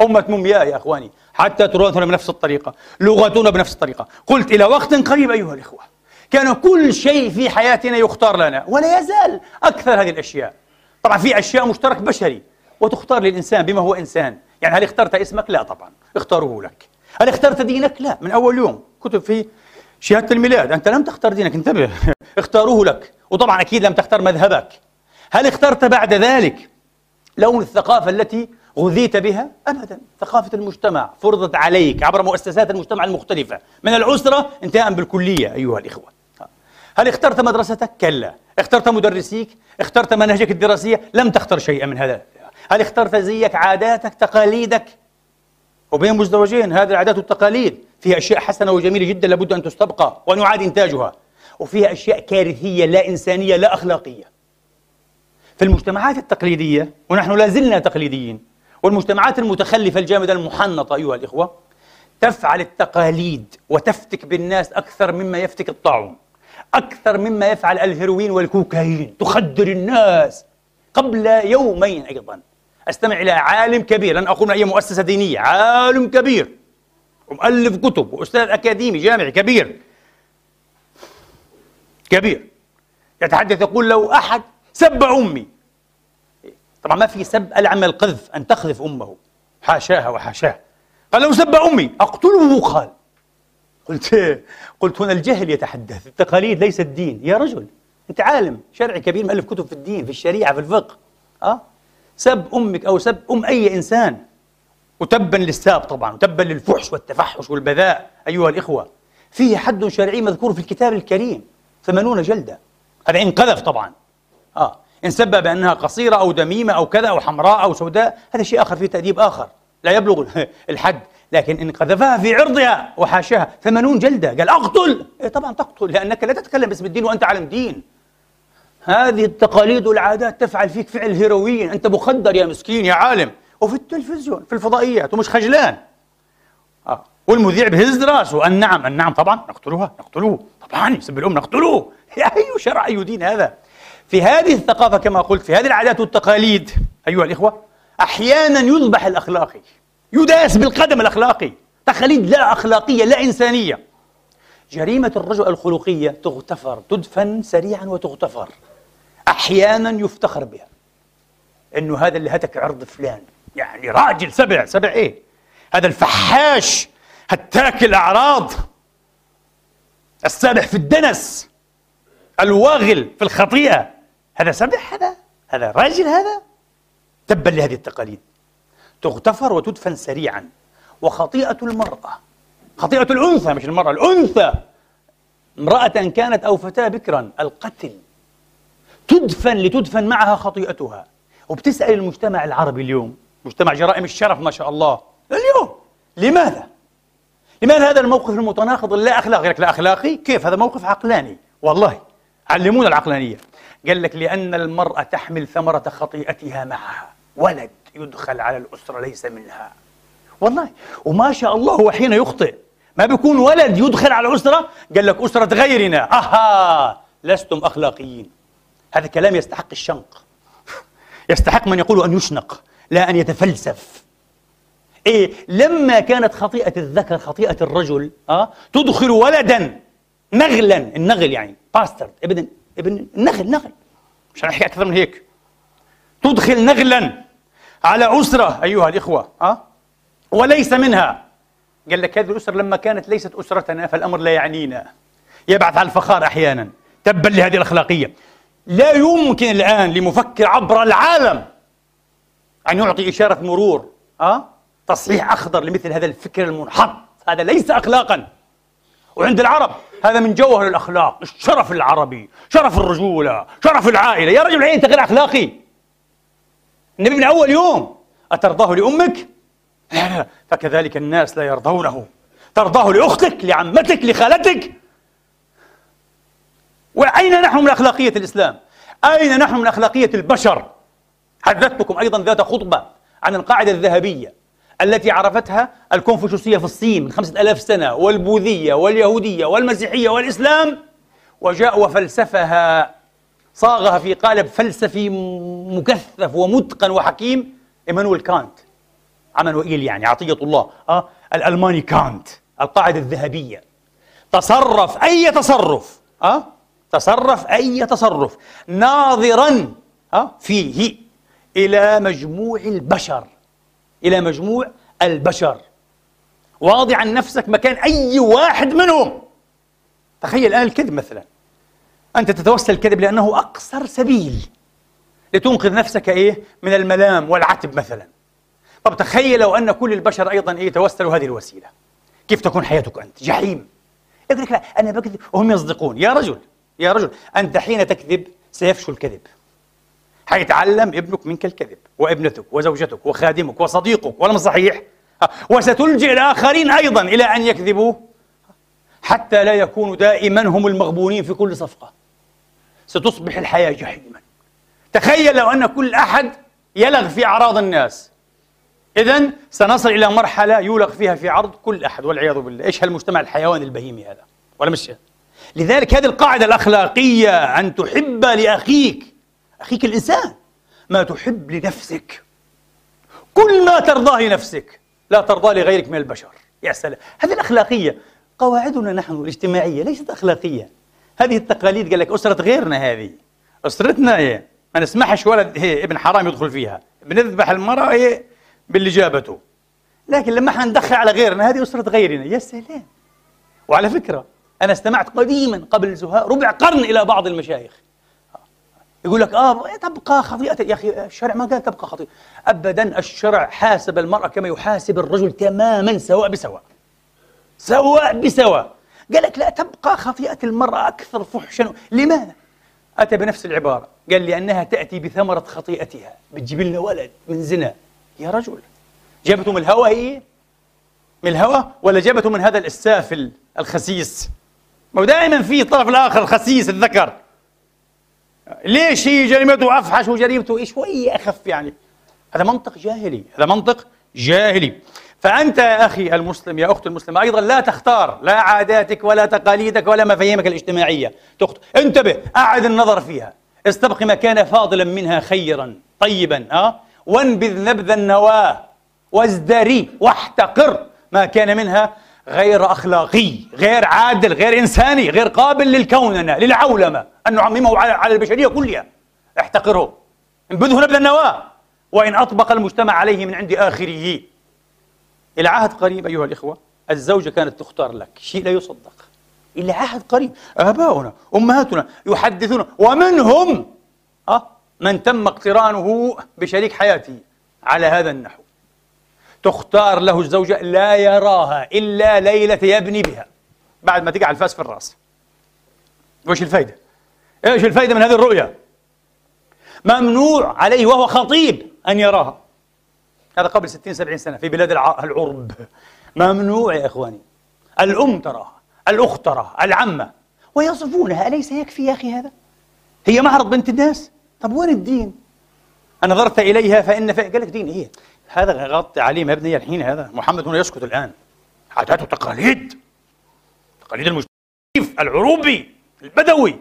أمة مومياء يا إخواني. حتى تراثنا بنفس الطريقة. لغتنا بنفس الطريقة. قلت إلى وقت قريب أيها الإخوة. كان كل شيء في حياتنا يختار لنا. ولا يزال أكثر هذه الأشياء. طبعا في أشياء مشترك بشري. وتختار للإنسان بما هو إنسان. يعني هل اخترت اسمك؟ لا طبعا. اختاروه لك. هل اخترت دينك؟ لا من أول يوم. كتب في شهادة الميلاد. أنت لم تختار دينك انتبه. اختاروه لك. وطبعا أكيد لم تختار مذهبك. هل اخترت بعد ذلك لون الثقافة التي غذيت بها؟ أبدا. ثقافة المجتمع فرضت عليك عبر مؤسسات المجتمع المختلفة. من الأسرة انتهاء بالكلية أيها الإخوة. هل اخترت مدرستك؟ كلا. اخترت مدرسيك؟ اخترت منهجك الدراسية؟ لم تختر شيئا من هذا. هل اخترت زيك عاداتك تقاليدك؟ وبين مزدوجين هذه العادات والتقاليد. فيها أشياء حسنة وجميلة جدا لابد أن تستبقى وأن يعاد إنتاجها. وفيها أشياء كارثية لا إنسانية لا أخلاقية. في المجتمعات التقليدية ونحن لا زلنا تقليديين والمجتمعات المتخلفة الجامدة المحنطة أيها الإخوة تفعل التقاليد وتفتك بالناس أكثر مما يفتك الطاعون. أكثر مما يفعل الهيروين والكوكايين. تخدر الناس قبل يومين أيضا. أستمع إلى عالم كبير لن أقول من أي مؤسسة دينية عالم كبير ومؤلف كتب وأستاذ أكاديمي جامعي كبير. كبير. يتحدث يقول لو أحد سب أمي. طبعا ما في سب ألعن القذف أن تقذف أمه. حاشاها وحاشاه. قال لو سب أمي أقتله قال. قلت قلت هنا الجهل يتحدث التقاليد ليس الدين يا رجل أنت عالم شرعي كبير مؤلف كتب في الدين في الشريعة في الفقه. أه؟ سب أمك أو سب أم أي إنسان. وتبا للساب طبعا وتبا للفحش والتفحش والبذاء أيها الإخوة. فيه حد شرعي مذكور في الكتاب الكريم ثمانون جلدة. هذا إن قذف طبعا. آه إن سب بأنها قصيرة أو دميمة أو كذا أو حمراء أو سوداء هذا شيء آخر فيه تأديب آخر. لا يبلغ الحد لكن إن قذفها في عرضها وحاشاها ثمانون جلدة. قال أقتل! إيه طبعا تقتل لأنك لا تتكلم باسم الدين وأنت عالم دين. هذه التقاليد والعادات تفعل فيك فعل هيروين. أنت مخدر يا مسكين يا عالم. وفي التلفزيون في الفضائيات ومش خجلان. آه. والمذيع بهز راسه النعم النعم طبعا. نقتلها نقتلوه. طبعا يسب الأم نقتلوه. أي شرع أي دين هذا. في هذه الثقافة كما قلت في هذه العادات والتقاليد أيها الإخوة أحيانا يذبح الأخلاقي. يداس بالقدم الأخلاقي. تقاليد لا أخلاقية لا إنسانية. جريمة الرجل الخلقية تغتفر تدفن سريعا وتغتفر. أحيانا يفتخر بها. إنه هذا اللي هتك عرض فلان. يعني راجل سبع سبع إيه؟ هذا الفحاش هتاك الأعراض. السابح في الدنس. الواغل في الخطيئة. هذا سبع هذا؟ هذا راجل هذا؟ تبا لهذه التقاليد. تغتفر وتدفن سريعا. وخطيئة المرأة. خطيئة الأنثى مش المرأة الأنثى. امرأة كانت أو فتاة بكرا. القتل. تدفن لتدفن معها خطيئتها. وبتسأل المجتمع العربي اليوم مجتمع جرائم الشرف ما شاء الله اليوم لماذا؟ لماذا هذا الموقف المتناقض اللا أخلاقي؟ لك لا أخلاقي؟ كيف؟ هذا موقف عقلاني. والله علمونا العقلانية. قال لك لأن المرأة تحمل ثمرة خطيئتها معها. ولد يدخل على الأسرة ليس منها. والله وما شاء الله هو حين يخطئ. ما بيكون ولد يدخل على أسرة قال لك أسرة غيرنا. أها لستم أخلاقيين. هذا كلام يستحق الشنق. يستحق من يقول أن يشنق لا أن يتفلسف. إيه لما كانت خطيئة الذكر خطيئة الرجل أه تدخل ولدا نغلا النغل يعني باسترد ابن ابن النغل نغل. مش هنحكي أكثر من هيك. تدخل نغلا على أسرة أيها الإخوة أه وليس منها. قال لك هذه الأسرة لما كانت ليست أسرتنا فالأمر لا يعنينا. يبعث على الفخار أحيانا تبا لهذه الأخلاقية. لا يمكن الآن لمفكر عبر العالم أن يعطي إشارة مرور أه؟ تصحيح أخضر لمثل هذا الفكر المنحط. هذا ليس أخلاقا. وعند العرب هذا من جوهر الأخلاق. الشرف العربي شرف الرجولة شرف العائلة. يا رجل أنت غير أخلاقي؟ النبي من أول يوم. أترضاه لأمك؟ لا لا. فكذلك الناس لا يرضونه. ترضاه لأختك لعمتك لخالتك؟ وأين نحن من أخلاقية الإسلام؟ أين نحن من أخلاقية البشر؟ حدثتكم أيضا ذات خطبة عن القاعدة الذهبية التي عرفتها الكونفوشيوسية في الصين من خمسة ألاف سنة والبوذية واليهودية والمسيحية والإسلام وجاء وفلسفها صاغها في قالب فلسفي مكثف ومتقن وحكيم إيمانويل كانت عمانوئيل يعني عطية الله أه؟ الألماني كانت القاعدة الذهبية تصرف أي تصرف أه؟ تصرف أي تصرف ناظرا؟ فيه إلى مجموع البشر إلى مجموع البشر. واضعا نفسك مكان أي واحد منهم. تخيل الآن الكذب مثلا. أنت تتوسل الكذب لأنه أقصر سبيل لتنقذ نفسك إيه؟ من الملام والعتب مثلا. طب تخيل لو أن كل البشر أيضا إيه؟ توسلوا هذه الوسيلة. كيف تكون حياتك أنت؟ جحيم. يقول لك لا أنا بكذب وهم يصدقون. يا رجل يا رجل أنت حين تكذب سيفشل الكذب. حيتعلم ابنك منك الكذب وابنتك وزوجتك وخادمك وصديقك ولا صحيح. وستلجئ الآخرين أيضا إلى أن يكذبوا. حتى لا يكونوا دائما هم المغبونين في كل صفقة. ستصبح الحياة جحيما. تخيل لو أن كل أحد يلغ في أعراض الناس. إذا سنصل إلى مرحلة يولغ فيها في عرض كل أحد والعياذ بالله. إيش هالمجتمع الحيواني البهيمي هذا؟ ولا مش؟ لذلك هذه القاعدة الأخلاقية أن تحب لأخيك. أخيك الإنسان. ما تحب لنفسك. كل ما ترضاه لنفسك. لا ترضى لغيرك من البشر. يا سلام. هذه الأخلاقية. قواعدنا نحن الاجتماعية ليست أخلاقية. هذه التقاليد قال لك أسرة غيرنا هذه. أسرتنا هي. ما نسمحش ولد هي ابن حرام يدخل فيها. بنذبح المرأة هي باللي جابته. لكن لما إحنا ندخل على غيرنا هذه أسرة غيرنا. يا سلام. وعلى فكرة أنا استمعت قديما قبل زهاء ربع قرن إلى بعض المشايخ. يقول لك آه تبقى خطيئة يا أخي الشرع ما قال تبقى خطيئة. ابدا الشرع حاسب المرأة كما يحاسب الرجل تماما سواء بسواء. سواء بسواء. قال لك لا تبقى خطيئة المرأة أكثر فحشا. لماذا؟ أتى بنفس العبارة. قال لأنها تأتي بثمرة خطيئتها. بتجيب لنا ولد من زنا. يا رجل جابته من الهوى هي؟ من الهوى؟ ولا جابته من هذا السافل الخسيس؟ ما دائما في الطرف الآخر الخسيس الذكر. ليش هي جريمته أفحش وجريمته؟ شوي أخف يعني؟ هذا منطق جاهلي هذا منطق جاهلي. فأنت يا أخي المسلم يا أخت المسلمة أيضا لا تختار لا عاداتك ولا تقاليدك ولا مفاهيمك الاجتماعية. تخت... انتبه أعد النظر فيها. استبق ما كان فاضلا منها خيرا طيبا أه؟ وانبذ نبذ النواة وازدري واحتقر ما كان منها غير أخلاقي غير عادل غير إنساني غير قابل للكوننة للعولمة أن نعممه على البشرية كلها. احتقره. انبذه نبذ النواة. وإن أطبق المجتمع عليه من عند آخره. إلى عهد قريب أيها الإخوة الزوجة كانت تختار لك. شيء لا يصدق. إلى عهد قريب. آباؤنا أمهاتنا يحدثون. ومنهم أه من تم اقترانه بشريك حياته على هذا النحو. تختار له الزوجة لا يراها إلا ليلة يبني بها بعد ما تقع الفاس في الرأس وش الفايدة؟ إيش الفايدة من هذه الرؤية؟ ممنوع عليه وهو خطيب أن يراها هذا قبل 60 70 سنة في بلاد العرب ممنوع يا إخواني الأم تراها الأخت تراها العمة ويصفونها أليس يكفي يا أخي هذا؟ هي معرض بنت الناس طب وين الدين؟ نظرت إليها فإن في... قال لك دين إيه؟ هذا غطي عليه ما يبني الحين هذا. محمد هنا يسكت الآن. عادات وتقاليد تقاليد المجتمع العروبي البدوي.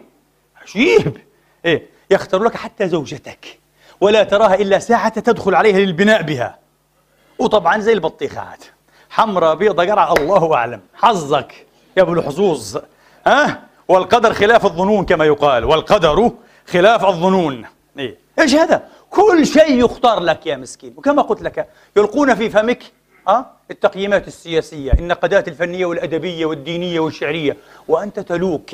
عجيب. إيه يختار لك حتى زوجتك ولا تراها إلا ساعة تدخل عليها للبناء بها. وطبعا زي البطيخات. حمراء بيضة قرع الله أعلم. حظك يا أبو الحظوظ. ها؟ أه؟ والقدر خلاف الظنون كما يقال. والقدر خلاف الظنون. إيه؟ إيش هذا؟ كل شيء يختار لك يا مسكين وكما قلت لك يلقون في فمك أه؟ التقييمات السياسية النقدات الفنية والأدبية والدينية والشعرية وأنت تلوك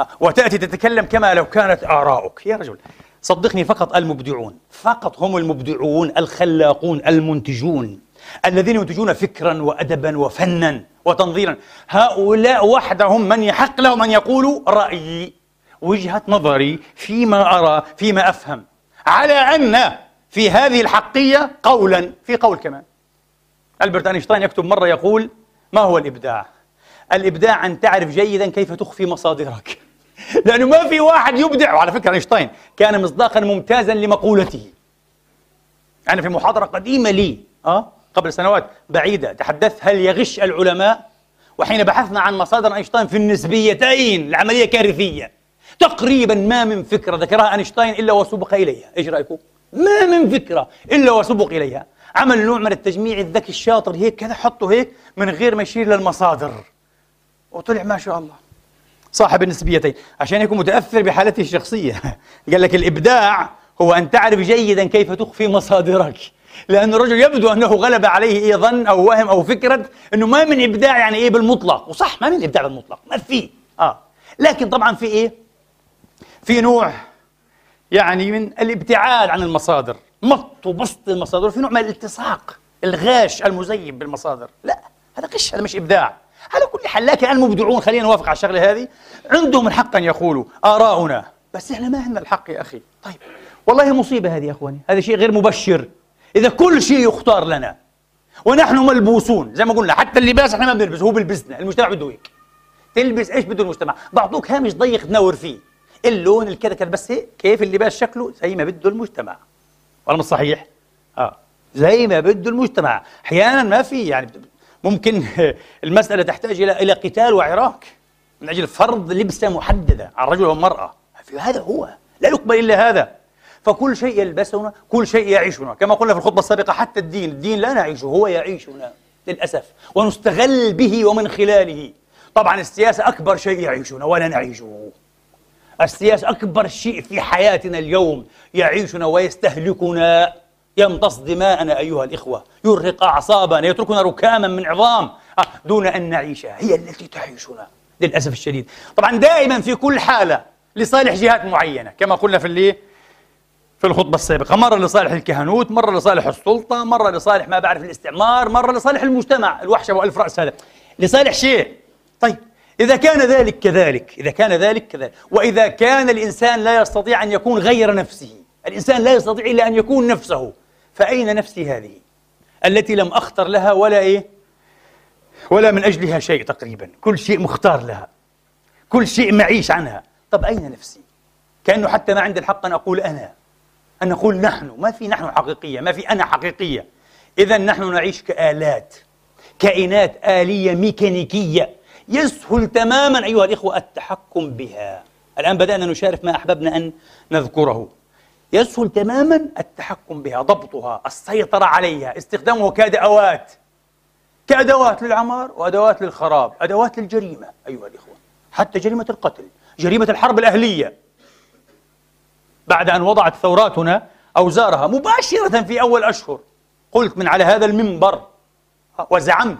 أه؟ وتأتي تتكلم كما لو كانت آراؤك يا رجل صدقني فقط المبدعون فقط هم المبدعون الخلاقون المنتجون الذين ينتجون فكرا وأدبا وفنا وتنظيرا هؤلاء وحدهم من يحق لهم أن يقولوا رأيي وجهة نظري فيما أرى فيما أفهم على أن في هذه الحقية قولا في قول كمان. ألبرت أينشتاين يكتب مرة يقول ما هو الإبداع؟ الإبداع أن تعرف جيدا كيف تخفي مصادرك. لأنه ما في واحد يبدع. وعلى فكرة أينشتاين كان مصداقا ممتازا لمقولته. أنا في محاضرة قديمة لي أه؟ قبل سنوات بعيدة تحدثت هل يغش العلماء؟ وحين بحثنا عن مصادر أينشتاين في النسبيتين العملية كارثية. تقريبا ما من فكرة ذكرها أينشتاين إلا وسبق إليها. إيش رأيكم؟ ما من فكرة إلا وسبق إليها. عمل نوع من التجميع الذكي الشاطر هيك كذا حطه هيك من غير ما يشير للمصادر. وطلع ما شاء الله. صاحب النسبيتين. عشان يكون متأثر بحالته الشخصية. قال لك الإبداع هو أن تعرف جيدا كيف تخفي مصادرك. لأن الرجل يبدو أنه غلب عليه إيه ظن أو وهم أو فكرة أنه ما من إبداع يعني إيه بالمطلق. وصح ما من إبداع بالمطلق. ما في. آه. لكن طبعا في إيه؟ في نوع يعني من الابتعاد عن المصادر. مط وبسط المصادر في نوع من الالتصاق الغاش المزيف بالمصادر. لا هذا غش هذا مش إبداع. على كل حال لكن المبدعون خلينا نوافق على الشغلة هذه عندهم الحق أن يقولوا آراؤنا. بس إحنا ما عندنا الحق يا أخي. طيب والله مصيبة هذه يا إخواني. هذا شيء غير مبشر. إذا كل شيء يختار لنا ونحن ملبوسون زي ما قلنا حتى اللباس إحنا ما بنلبس هو بلبسنا المجتمع بده هيك. تلبس إيش بده المجتمع؟ بعطوك هامش ضيق تنور فيه. اللون الكذا كذا بس هيك كيف اللباس شكله؟ زي ما بده المجتمع. ولا مش صحيح؟ آه. زي ما بده المجتمع. أحيانا ما في يعني ممكن المسألة تحتاج إلى إلى قتال وعراك من أجل فرض لبسه محددة على الرجل والمرأة. هذا هو. لا يقبل إلا هذا. فكل شيء يلبسنا كل شيء يعيشنا. كما قلنا في الخطبة السابقة حتى الدين الدين لا نعيشه هو يعيشنا للأسف. ونستغل به ومن خلاله. طبعا السياسة أكبر شيء يعيشنا ولا نعيشه. السياسة أكبر شيء في حياتنا اليوم يعيشنا ويستهلكنا. يمتص دماءنا أيها الإخوة يرهق أعصابنا يتركنا ركاما من عظام. آه، دون أن نعيشها هي التي تعيشنا للأسف الشديد. طبعا دائما في كل حالة لصالح جهات معينة كما قلنا في اللي في الخطبة السابقة. مرة لصالح الكهنوت مرة لصالح السلطة مرة لصالح ما بعرف الاستعمار مرة لصالح المجتمع الوحشة وألف رأس هذا. لصالح شيء؟ طيب إذا كان ذلك كذلك إذا كان ذلك كذلك. وإذا كان الإنسان لا يستطيع أن يكون غير نفسه الإنسان لا يستطيع إلا أن يكون نفسه فأين نفسي هذه؟ التي لم أختر لها ولا إيه؟ ولا من أجلها شيء تقريبا كل شيء مختار لها كل شيء معيش عنها. طب أين نفسي؟ كأنه حتى ما عندي الحق أن أقول أنا أن نقول نحن. ما في نحن حقيقية ما في أنا حقيقية. إذا نحن نعيش كآلات كائنات آلية ميكانيكية. يسهل تماما أيها الإخوة التحكم بها. الآن بدأنا نشارك ما أحببنا أن نذكره. يسهل تماما التحكم بها ضبطها السيطرة عليها استخدامها كأدوات كأدوات للعمار وأدوات للخراب أدوات للجريمة أيها الإخوة. حتى جريمة القتل جريمة الحرب الأهلية. بعد أن وضعت ثوراتنا أوزارها مباشرة في أول أشهر قلت من على هذا المنبر وزعمت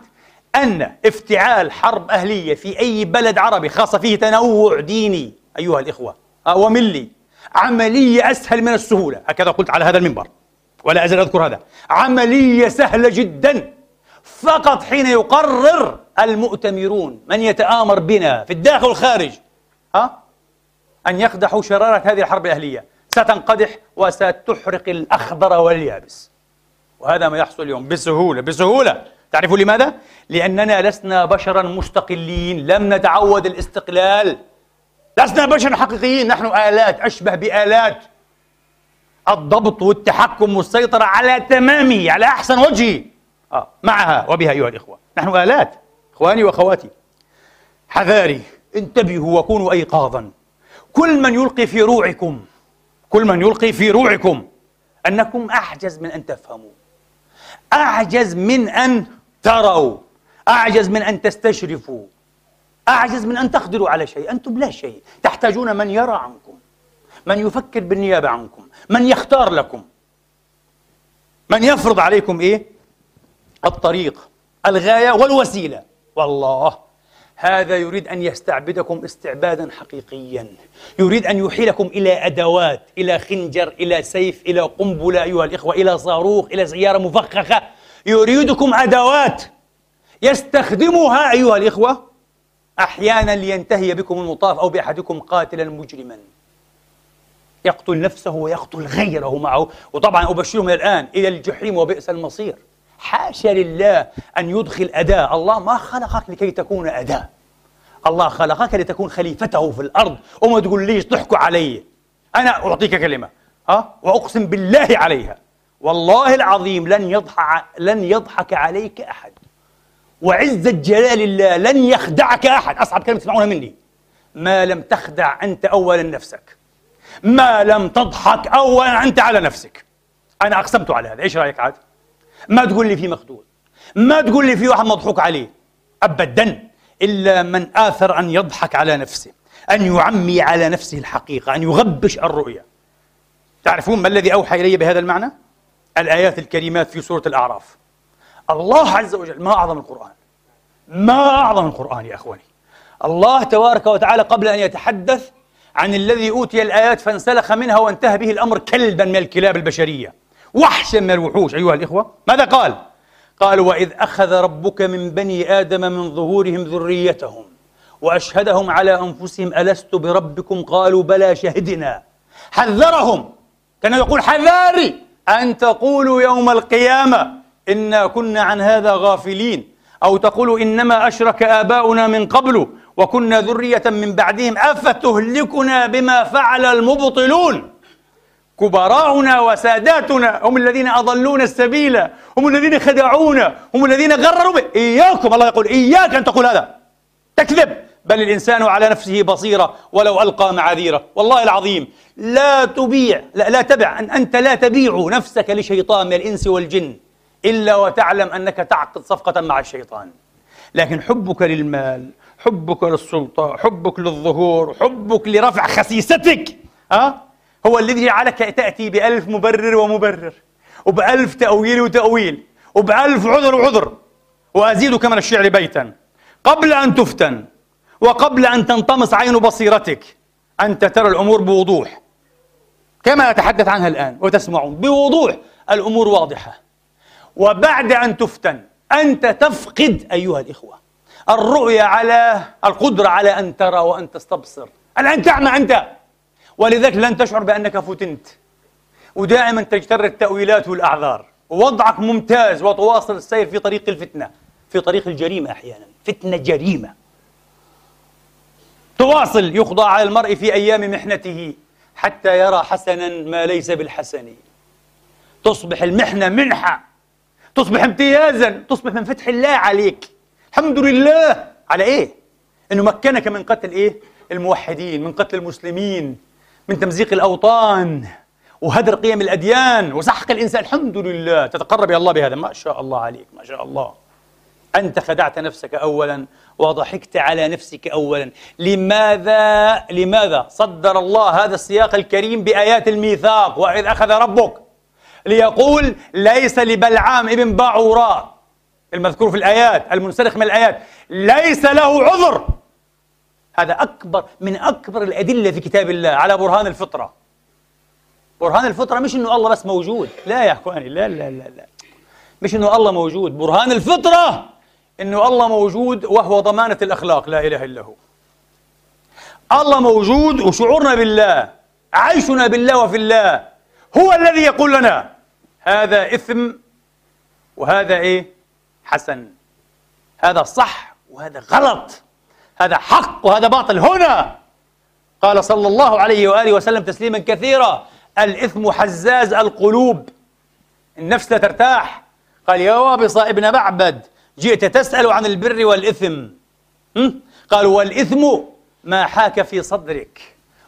أن افتعال حرب أهلية في أي بلد عربي خاصة فيه تنوع ديني أيها الإخوة وملي عملية أسهل من السهولة. هكذا قلت على هذا المنبر ولا أزال أذكر هذا. عملية سهلة جدا. فقط حين يقرر المؤتمرون من يتآمر بنا في الداخل والخارج ها أن يقدحوا شرارة هذه الحرب الأهلية. ستنقدح وستحرق الأخضر واليابس. وهذا ما يحصل اليوم. بسهولة بسهولة. تعرفوا لماذا؟ لأننا لسنا بشرا مستقلين لم نتعود الاستقلال. لسنا بشرا حقيقيين نحن آلات أشبه بآلات. الضبط والتحكم والسيطرة على تمامه على أحسن وجه آه معها وبها أيها الإخوة. نحن آلات إخواني وأخواتي. حذاري انتبهوا وكونوا أيقاظا. كل من يلقي في روعكم كل من يلقي في روعكم أنكم أعجز من أن تفهموا. أعجز من أن تروا. أعجز من أن تستشرفوا. أعجز من أن تقدروا على شيء. أنتم لا شيء. تحتاجون من يرى عنكم. من يفكر بالنيابة عنكم. من يختار لكم. من يفرض عليكم إيه؟ الطريق الغاية والوسيلة. والله. هذا يريد أن يستعبدكم استعبادا حقيقيا. يريد أن يحيلكم إلى أدوات إلى خنجر إلى سيف إلى قنبلة أيها الإخوة إلى صاروخ إلى سيارة مفخخة. يريدكم ادوات يستخدمها أيها الإخوة أحيانا لينتهي بكم المطاف أو بأحدكم قاتلا مجرما. يقتل نفسه ويقتل غيره معه. وطبعا أبشرهم الآن إلى الجحيم وبئس المصير. حاشا لله أن يدخل أداة الله ما خلقك لكي تكون أداة الله خلقك لتكون خليفته في الأرض. وما تقول ليش ضحكوا علي؟ أنا أعطيك كلمة. ها؟ وأقسم بالله عليها. والله العظيم لن يضحك لن يضحك عليك أحد. وعزة جلال الله لن يخدعك أحد. أصعب كلمة تسمعونها مني. ما لم تخدع أنت أولا نفسك. ما لم تضحك أولا أنت على نفسك. أنا أقسمت على هذا. إيش رأيك عاد؟ ما تقول لي في مخدوع ما تقول لي في واحد مضحوك عليه. أبدا. إلا من آثر أن يضحك على نفسه. أن يعمي على نفسه الحقيقة. أن يغبش الرؤية تعرفون ما الذي أوحى إلي بهذا المعنى؟ الآيات الكريمات في سورة الأعراف. الله عز وجل ما أعظم القرآن. ما أعظم القرآن يا أخواني. الله تبارك وتعالى قبل أن يتحدث عن الذي أوتي الآيات فانسلخ منها وانتهى به الأمر كلبا من الكلاب البشرية. وحشا من الوحوش أيها الإخوة. ماذا قال؟ قال وإذ أخذ ربك من بني آدم من ظهورهم ذريتهم وأشهدهم على أنفسهم ألست بربكم؟ قالوا بلى شهدنا. حذرهم. كان يقول حذاري. أن تقولوا يوم القيامة إنا كنا عن هذا غافلين أو تقولوا إنما أشرك آباؤنا من قبل وكنا ذرية من بعدهم أفتهلكنا بما فعل المبطلون؟ كبراؤنا وساداتنا هم الذين أضلونا السبيل هم الذين خدعونا هم الذين غرروا به. إياكم الله يقول إياك أن تقول هذا. تكذب. بل الإنسان على نفسه بصيرة ولو ألقى معاذيره. والله العظيم لا تبيع لا, لا تبع أن أنت لا تبيع نفسك لشيطان من الإنس والجن إلا وتعلم أنك تعقد صفقة مع الشيطان. لكن حبك للمال حبك للسلطة حبك للظهور حبك لرفع خسيستك ها هو الذي جعلك تأتي بألف مبرر ومبرر وبألف تأويل وتأويل وبألف عذر وعذر وأزيدك من الشعر بيتا قبل أن تفتن. وقبل أن تنطمس عين بصيرتك أنت ترى الأمور بوضوح. كما أتحدث عنها الآن وتسمعون بوضوح الأمور واضحة. وبعد أن تفتن أنت تفقد أيها الإخوة. الرؤية على القدرة على أن ترى وأن تستبصر. الآن تعمى أنت. ولذلك لن تشعر بأنك فتنت. ودائما تجتر التأويلات والأعذار. ووضعك ممتاز وتواصل السير في طريق الفتنة. في طريق الجريمة أحيانا. فتنة جريمة. تواصل يخضع على المرء في أيام محنته حتى يرى حسنا ما ليس بالحسن. تصبح المحنة منحة تصبح امتيازا تصبح من فتح الله عليك. الحمد لله. على إيه؟ إنه مكنك من قتل إيه؟ الموحدين من قتل المسلمين من تمزيق الأوطان وهدر قيم الأديان وسحق الإنسان. الحمد لله. تتقرب إلى الله بهذا. ما شاء الله عليك ما شاء الله. أنت خدعت نفسك اولا. وضحكت على نفسك اولا. لماذا لماذا صدر الله هذا السياق الكريم بآيات الميثاق؟ وإذ أخذ ربك ليقول ليس لبلعام ابن باعوراء المذكور في الآيات المنسلخ من الآيات ليس له عذر. هذا أكبر من أكبر الأدلة في كتاب الله على برهان الفطرة. برهان الفطرة مش إنه الله بس موجود. لا يا إخواني لا لا لا لا. مش إنه الله موجود. برهان الفطرة إنه الله موجود وهو ضمانة الأخلاق لا إله إلا هو. الله موجود وشعورنا بالله عيشنا بالله وفي الله. هو الذي يقول لنا هذا إثم وهذا إيه؟ حسن. هذا صح وهذا غلط. هذا حق وهذا باطل. هنا قال صلى الله عليه وآله وسلم تسليما كثيرا الإثم حزاز القلوب. النفس لا ترتاح. قال يا وابص ابن معبد جئت تسأل عن البر والإثم. قال والإثم ما حاك في صدرك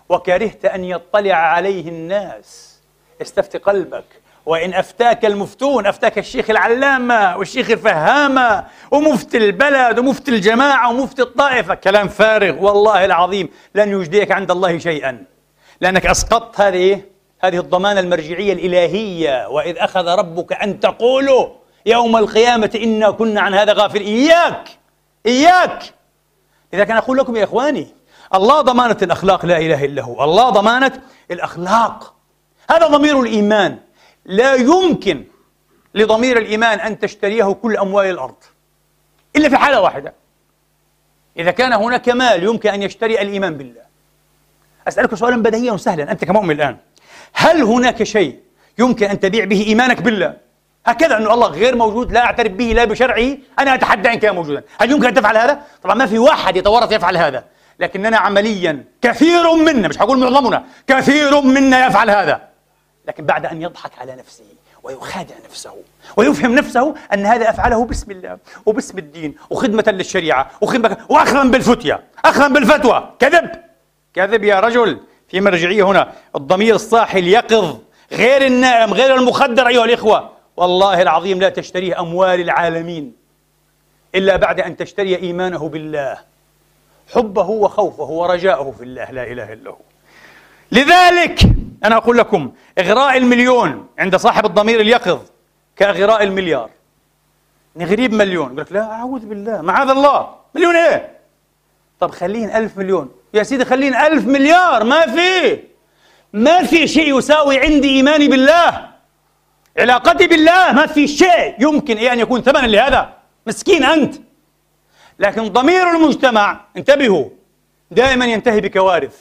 وكرهت أن يطلع عليه الناس. استفت قلبك. وإن أفتاك المفتون أفتاك الشيخ العلامة والشيخ الفهامة ومفتي البلد ومفتي الجماعة ومفتي الطائفة. كلام فارغ والله العظيم. لن يجديك عند الله شيئا. لأنك أسقطت هذه هذه الضمانة المرجعية الإلهية. وإذ أخذ ربك أن تقولوا يوم القيامة إنا كنا عن هذا غافل إياك إياك. إذا كان أقول لكم يا إخواني الله ضمانة الأخلاق لا إله إلا هو. الله ضمانة الأخلاق. هذا ضمير الإيمان. لا يمكن لضمير الإيمان أن تشتريه كل أموال الأرض إلا في حالة واحدة. إذا كان هناك مال يمكن أن يشتري الإيمان بالله. أسألك سؤالا بديهيا وسهلا. أنت كمؤمن الآن هل هناك شيء يمكن أن تبيع به إيمانك بالله؟ هكذا أن الله غير موجود لا أعترف به لا بشرعه أنا أتحدى إن كان موجودا. هل يمكن أن تفعل هذا؟ طبعا ما في واحد يتورط يفعل هذا لكننا عمليا كثير منا مش هقول معظمنا كثير منا يفعل هذا. لكن بعد أن يضحك على نفسه ويخادع نفسه ويفهم نفسه أن هذا أفعله باسم الله وباسم الدين وخدمة للشريعة وخدمة وأخذا بالفتية أخذا بالفتوى. كذب. كذب يا رجل. في مرجعية هنا الضمير الصاحي اليقظ غير النائم غير المخدر أيها الإخوة. والله العظيم لا تشتريه أموال العالمين إلا بعد أن تشتري إيمانه بالله حبه وخوفه ورجاءه في الله لا إله إلا هو. لذلك أنا أقول لكم إغراء المليون عند صاحب الضمير اليقظ كإغراء المليار. نغريب مليون يقول لك لا أعوذ بالله معاذ الله مليون إيه؟ طب خليهن ألف مليون. يا سيدي خلينا ألف مليار ما في ما في شيء يساوي عندي إيماني بالله. علاقتي بالله ما في شيء يمكن أن يكون ثمنا لهذا. مسكين أنت. لكن ضمير المجتمع انتبهوا دائما ينتهي بكوارث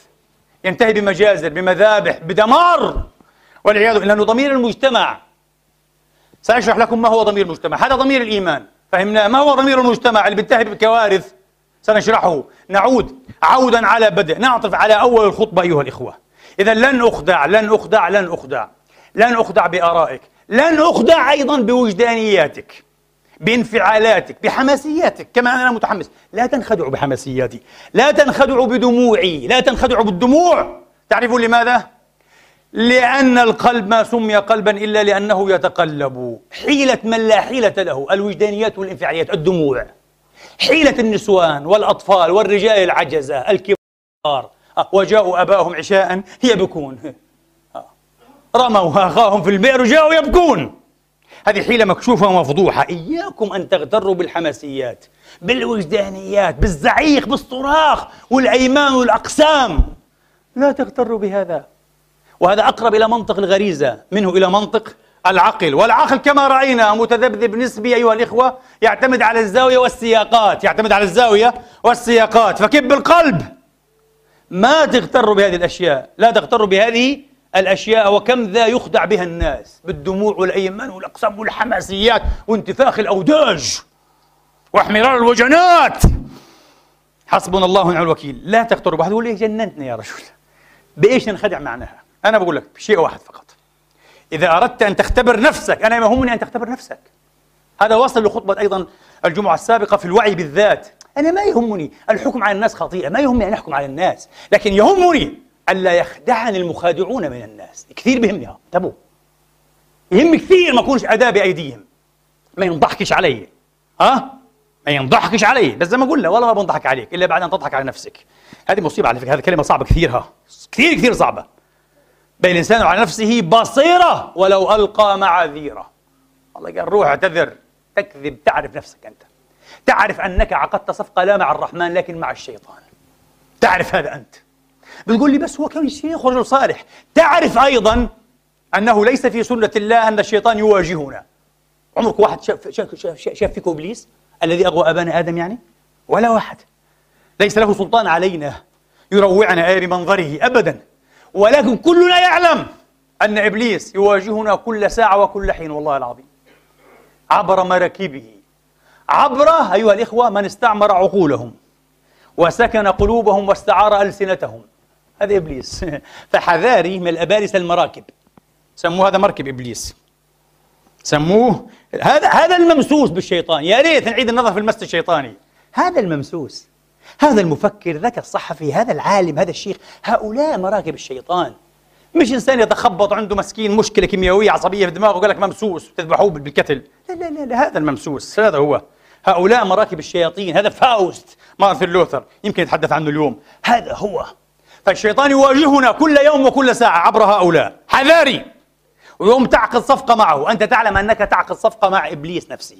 ينتهي بمجازر بمذابح بدمار. والعياذ بالله لأنه ضمير المجتمع. سأشرح لكم ما هو ضمير المجتمع. هذا ضمير الإيمان. فهمنا؟ ما هو ضمير المجتمع اللي بينتهي بكوارث؟ سنشرحه. نعود عودا على بدء. نعطف على أول الخطبة أيها الإخوة. إذا لن أخدع لن أخدع لن أخدع. لن أخدع بآرائك. لن أخدع أيضا بوجدانياتك بانفعالاتك بحماسياتك كما أنا متحمس. لا تنخدعوا بحماسياتي لا تنخدعوا بدموعي لا تنخدعوا بالدموع. تعرفون لماذا؟ لأن القلب ما سمي قلبا إلا لأنه يتقلب. حيلة من لا حيلة له الوجدانيات والانفعاليات الدموع. حيلة النسوان والأطفال والرجال العجزة الكبار. وجاءوا أباهم عشاء يبكون رموا أخاهم في البئر وجاءوا يبكون. هذه حيلة مكشوفة ومفضوحة. إياكم أن تغتروا بالحماسيات بالوجدانيات بالزعيق بالصراخ والأيمان والأقسام. لا تغتروا بهذا. وهذا أقرب إلى منطق الغريزة منه إلى منطق العقل. والعقل كما رأينا متذبذب نسبي أيها الإخوة يعتمد على الزاوية والسياقات يعتمد على الزاوية والسياقات. فكب القلب. ما تغتروا بهذه الأشياء لا تغتروا بهذه الأشياء وكم ذا يخدع بها الناس بالدموع والأيمان والأقسام والحماسيات وانتفاخ الأوداج واحمرار الوجنات. حسبنا الله ونعم الوكيل. لا تغتروا بهذا يقول لي يا رجل. بإيش ننخدع معناها؟ أنا بقول لك شيء واحد فقط. إذا أردت أن تختبر نفسك أنا يهمني أن تختبر نفسك. هذا وصل لخطبة أيضا الجمعة السابقة في الوعي بالذات. أنا ما يهمني. الحكم على الناس خطيئة. ما يهمني أن أحكم على الناس. لكن يهمني ألا يخدعني المخادعون من الناس. كثير بهمني انتبهوا يهم كثير ما أكونش أداة بأيديهم. ما ينضحكش علي ها؟ ما ينضحكش علي بس زي ما قلنا والله ما بنضحك عليك إلا بعد أن تضحك على نفسك. هذه مصيبة على فكرة. هذه كلمة صعبة كثير ها. كثير كثير صعبة. بل الإنسان على نفسه بصيرة ولو ألقى معاذيرة. الله قال روح اعتذر. تكذب. تعرف نفسك أنت. تعرف أنك عقدت صفقة لا مع الرحمن لكن مع الشيطان. تعرف هذا أنت. بتقول لي بس هو كان شيخ ورجل صالح. تعرف أيضا أنه ليس في سنة الله أن الشيطان يواجهنا. عمرك واحد شاف, شاف, شاف, شاف فيكم إبليس الذي أغوى أبانا آدم يعني؟ ولا واحد. ليس له سلطان علينا يروعنا أي بمنظره أبدا. ولكن كلنا يعلم أن إبليس يواجهنا كل ساعة وكل حين والله العظيم. عبر مراكبه. عبر أيها الإخوة من استعمر عقولهم وسكن قلوبهم واستعار ألسنتهم. هذا إبليس. فحذاري من الأبارسة المراكب. سموه هذا مركب إبليس. سموه هذا هذا الممسوس بالشيطان. يا ريت نعيد النظر في المس الشيطاني. هذا الممسوس. هذا المفكر ذاك الصحفي هذا العالم هذا الشيخ. هؤلاء مراكب الشيطان. مش إنسان يتخبط عنده مسكين مشكلة كيميائية عصبية في دماغه وقال لك ممسوس تذبحوه بالكتل. لا لا لا, لا هذا الممسوس. هذا هو. هؤلاء مراكب الشياطين. هذا فاوست مارتن لوثر. يمكن يتحدث عنه اليوم. هذا هو. فالشيطان يواجهنا كل يوم وكل ساعة عبر هؤلاء. حذاري. ويوم تعقد صفقة معه. أنت تعلم أنك تعقد صفقة مع إبليس نفسه.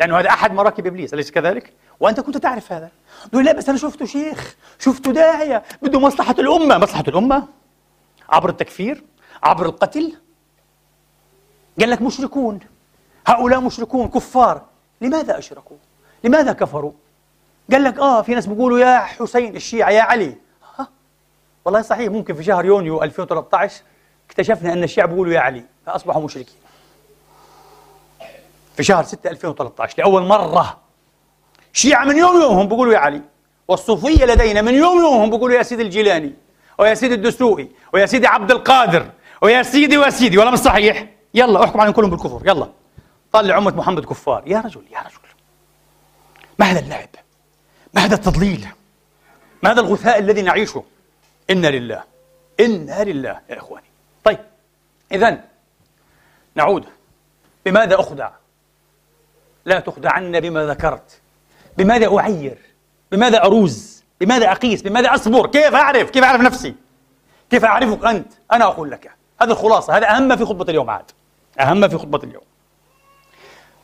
لأنه هذا أحد مراكب إبليس. أليس كذلك؟ وأنت كنت تعرف هذا. تقول لا بس أنا شفته شيخ. شفته داعية. بده مصلحة الأمة. مصلحة الأمة. عبر التكفير. عبر القتل. قال لك مشركون. هؤلاء مشركون كفار. لماذا أشركوا؟ لماذا كفروا؟ قال لك آه في ناس بيقولوا يا حسين الشيعة يا علي. والله صحيح ممكن في شهر يونيو 2013 اكتشفنا أن الشيعة بيقولوا يا علي فأصبحوا مشركين. في شهر 6 2013 لأول مرة شيعة من يوم يومهم بيقولوا يا علي والصوفية لدينا من يوم يومهم بيقولوا يا سيدي الجيلاني ويا سيدي الدسوقي ويا سيدي عبد القادر ويا سيدي ويا سيدي ولا مش صحيح؟ يلا احكم عليهم كلهم بالكفر يلا. طلع أمة محمد كفار يا رجل يا رجل. ما هذا اللعب ما هذا التضليل ما هذا الغثاء الذي نعيشه. إنا لله. إنا لله يا إخواني. طيب إذا نعود. بماذا أخدع؟ لا تخدعن بما ذكرت. بماذا أعير؟ بماذا أروز؟ بماذا أقيس؟ بماذا أصبر؟ كيف أعرف؟ كيف أعرف نفسي؟ كيف أعرفك أنت؟ أنا أقول لك. هذه الخلاصة هذا أهم في خطبة اليوم عاد. أهم في خطبة اليوم.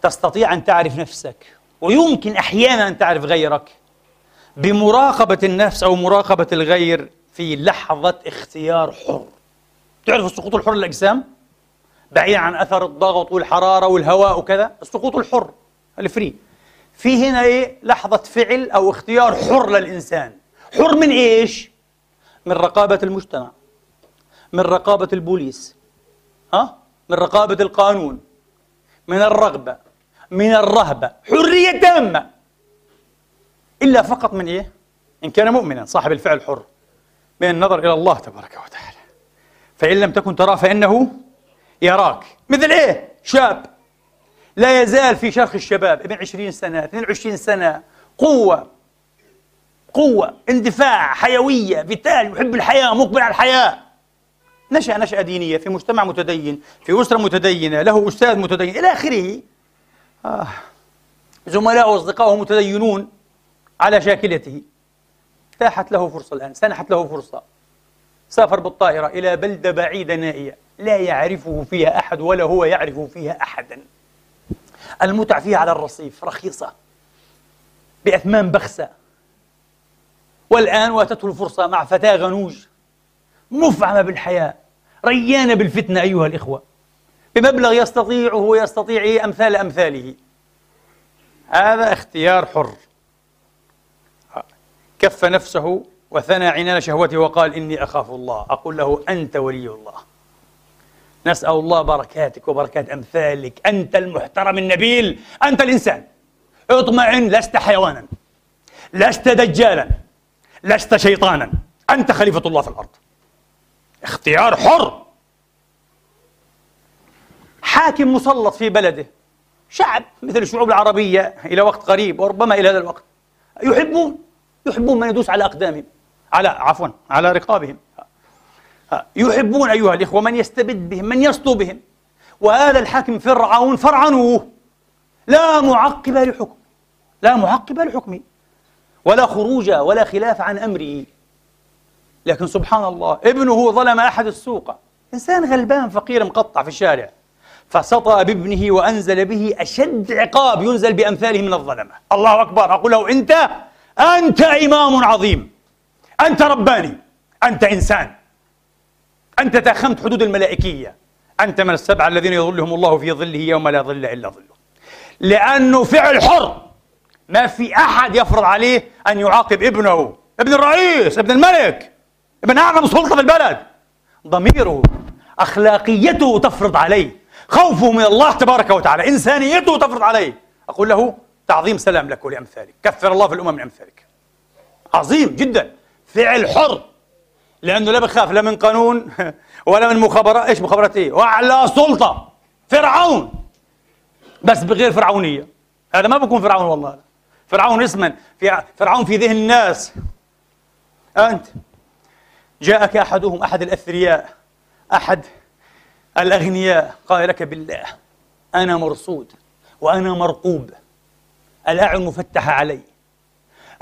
تستطيع أن تعرف نفسك ويمكن أحيانا أن تعرف غيرك بمراقبة النفس أو مراقبة الغير في لحظة اختيار حر تعرف السقوط الحر للأجسام؟ بعيدا عن أثر الضغط والحرارة والهواء وكذا السقوط الحر الفري في هنا إيه؟ لحظة فعل أو اختيار حر للإنسان حر من إيش؟ من رقابة المجتمع من رقابة البوليس ها؟ من رقابة القانون من الرغبة من الرهبة حرية تامة إلا فقط من إيه؟ إن كان مؤمنا صاحب الفعل حر من النظر إلى الله تبارك وتعالى. فإن لم تكن تراه فإنه يراك. مثل إيه؟ شاب. لا يزال في شرخ الشباب. ابن عشرين سنة 22 سنة. قوة. قوة. اندفاع حيوية. فيتال يحب الحياة مقبل على الحياة. نشأ نشأة دينية في مجتمع متدين في أسرة متدينة له أستاذ متدين إلى آخره. آه. زملاء وأصدقائه متدينون على شاكلته. تاحت له فرصة الآن سنحت له فرصة. سافر بالطائرة إلى بلدة بعيدة نائية لا يعرفه فيها أحد ولا هو يعرف فيها أحدا. المتع فيها على الرصيف رخيصة بأثمان بخسة. والآن واتته الفرصة مع فتاة غنوج مفعمة بالحياة ريانة بالفتنة أيها الإخوة. بمبلغ يستطيعه ويستطيع أمثال أمثاله. هذا اختيار حر. كف نفسه وثنى عنان شهوته وقال إني أخاف الله. أقول له أنت ولي الله. نسأل الله بركاتك وبركات أمثالك. أنت المحترم النبيل. أنت الإنسان. اطمئن لست حيوانا. لست دجالا. لست شيطانا. أنت خليفة الله في الأرض. اختيار حر. حاكم مسلط في بلده. شعب مثل الشعوب العربية إلى وقت قريب وربما إلى هذا الوقت. يحبون. يحبون من يدوس على أقدامهم على عفوا على رقابهم. يحبون أيها الإخوة من يستبد بهم من يسطو بهم. وهذا الحاكم فرعون فرعنوه. لا معقب لحكم لا معقب لحكمه. ولا خروج ولا خلاف عن أمره. لكن سبحان الله ابنه ظلم أحد السوق. إنسان غلبان فقير مقطع في الشارع. فسطأ بابنه وأنزل به أشد عقاب ينزل بأمثاله من الظلمة. الله أكبر أقول له أنت أنت إمام عظيم. أنت رباني. أنت إنسان. أنت تأخمت حدود الملائكية. أنت من السبعة الذين يظلهم الله في ظله يوم لا ظل إلا ظله. لأنه فعل حر. ما في أحد يفرض عليه أن يعاقب ابنه. ابن الرئيس ابن الملك ابن أعظم سلطة في البلد. ضميره أخلاقيته تفرض عليه. خوفه من الله تبارك وتعالى. إنسانيته تفرض عليه. أقول له تعظيم سلام لك ولأمثالك. كثر الله في الأمم من أمثالك عظيم جدا. فعل حر. لأنه لا بخاف لا من قانون ولا من مخابرات إيش مخابرات إيه؟ وأعلى سلطة. فرعون. بس بغير فرعونية. هذا ما بكون فرعون والله. فرعون اسما. في فرعون في ذهن الناس. أنت. جاءك أحدهم أحد الأثرياء أحد الأغنياء. قال لك بالله أنا مرصود وأنا مرقوب. الأعين مفتحة علي.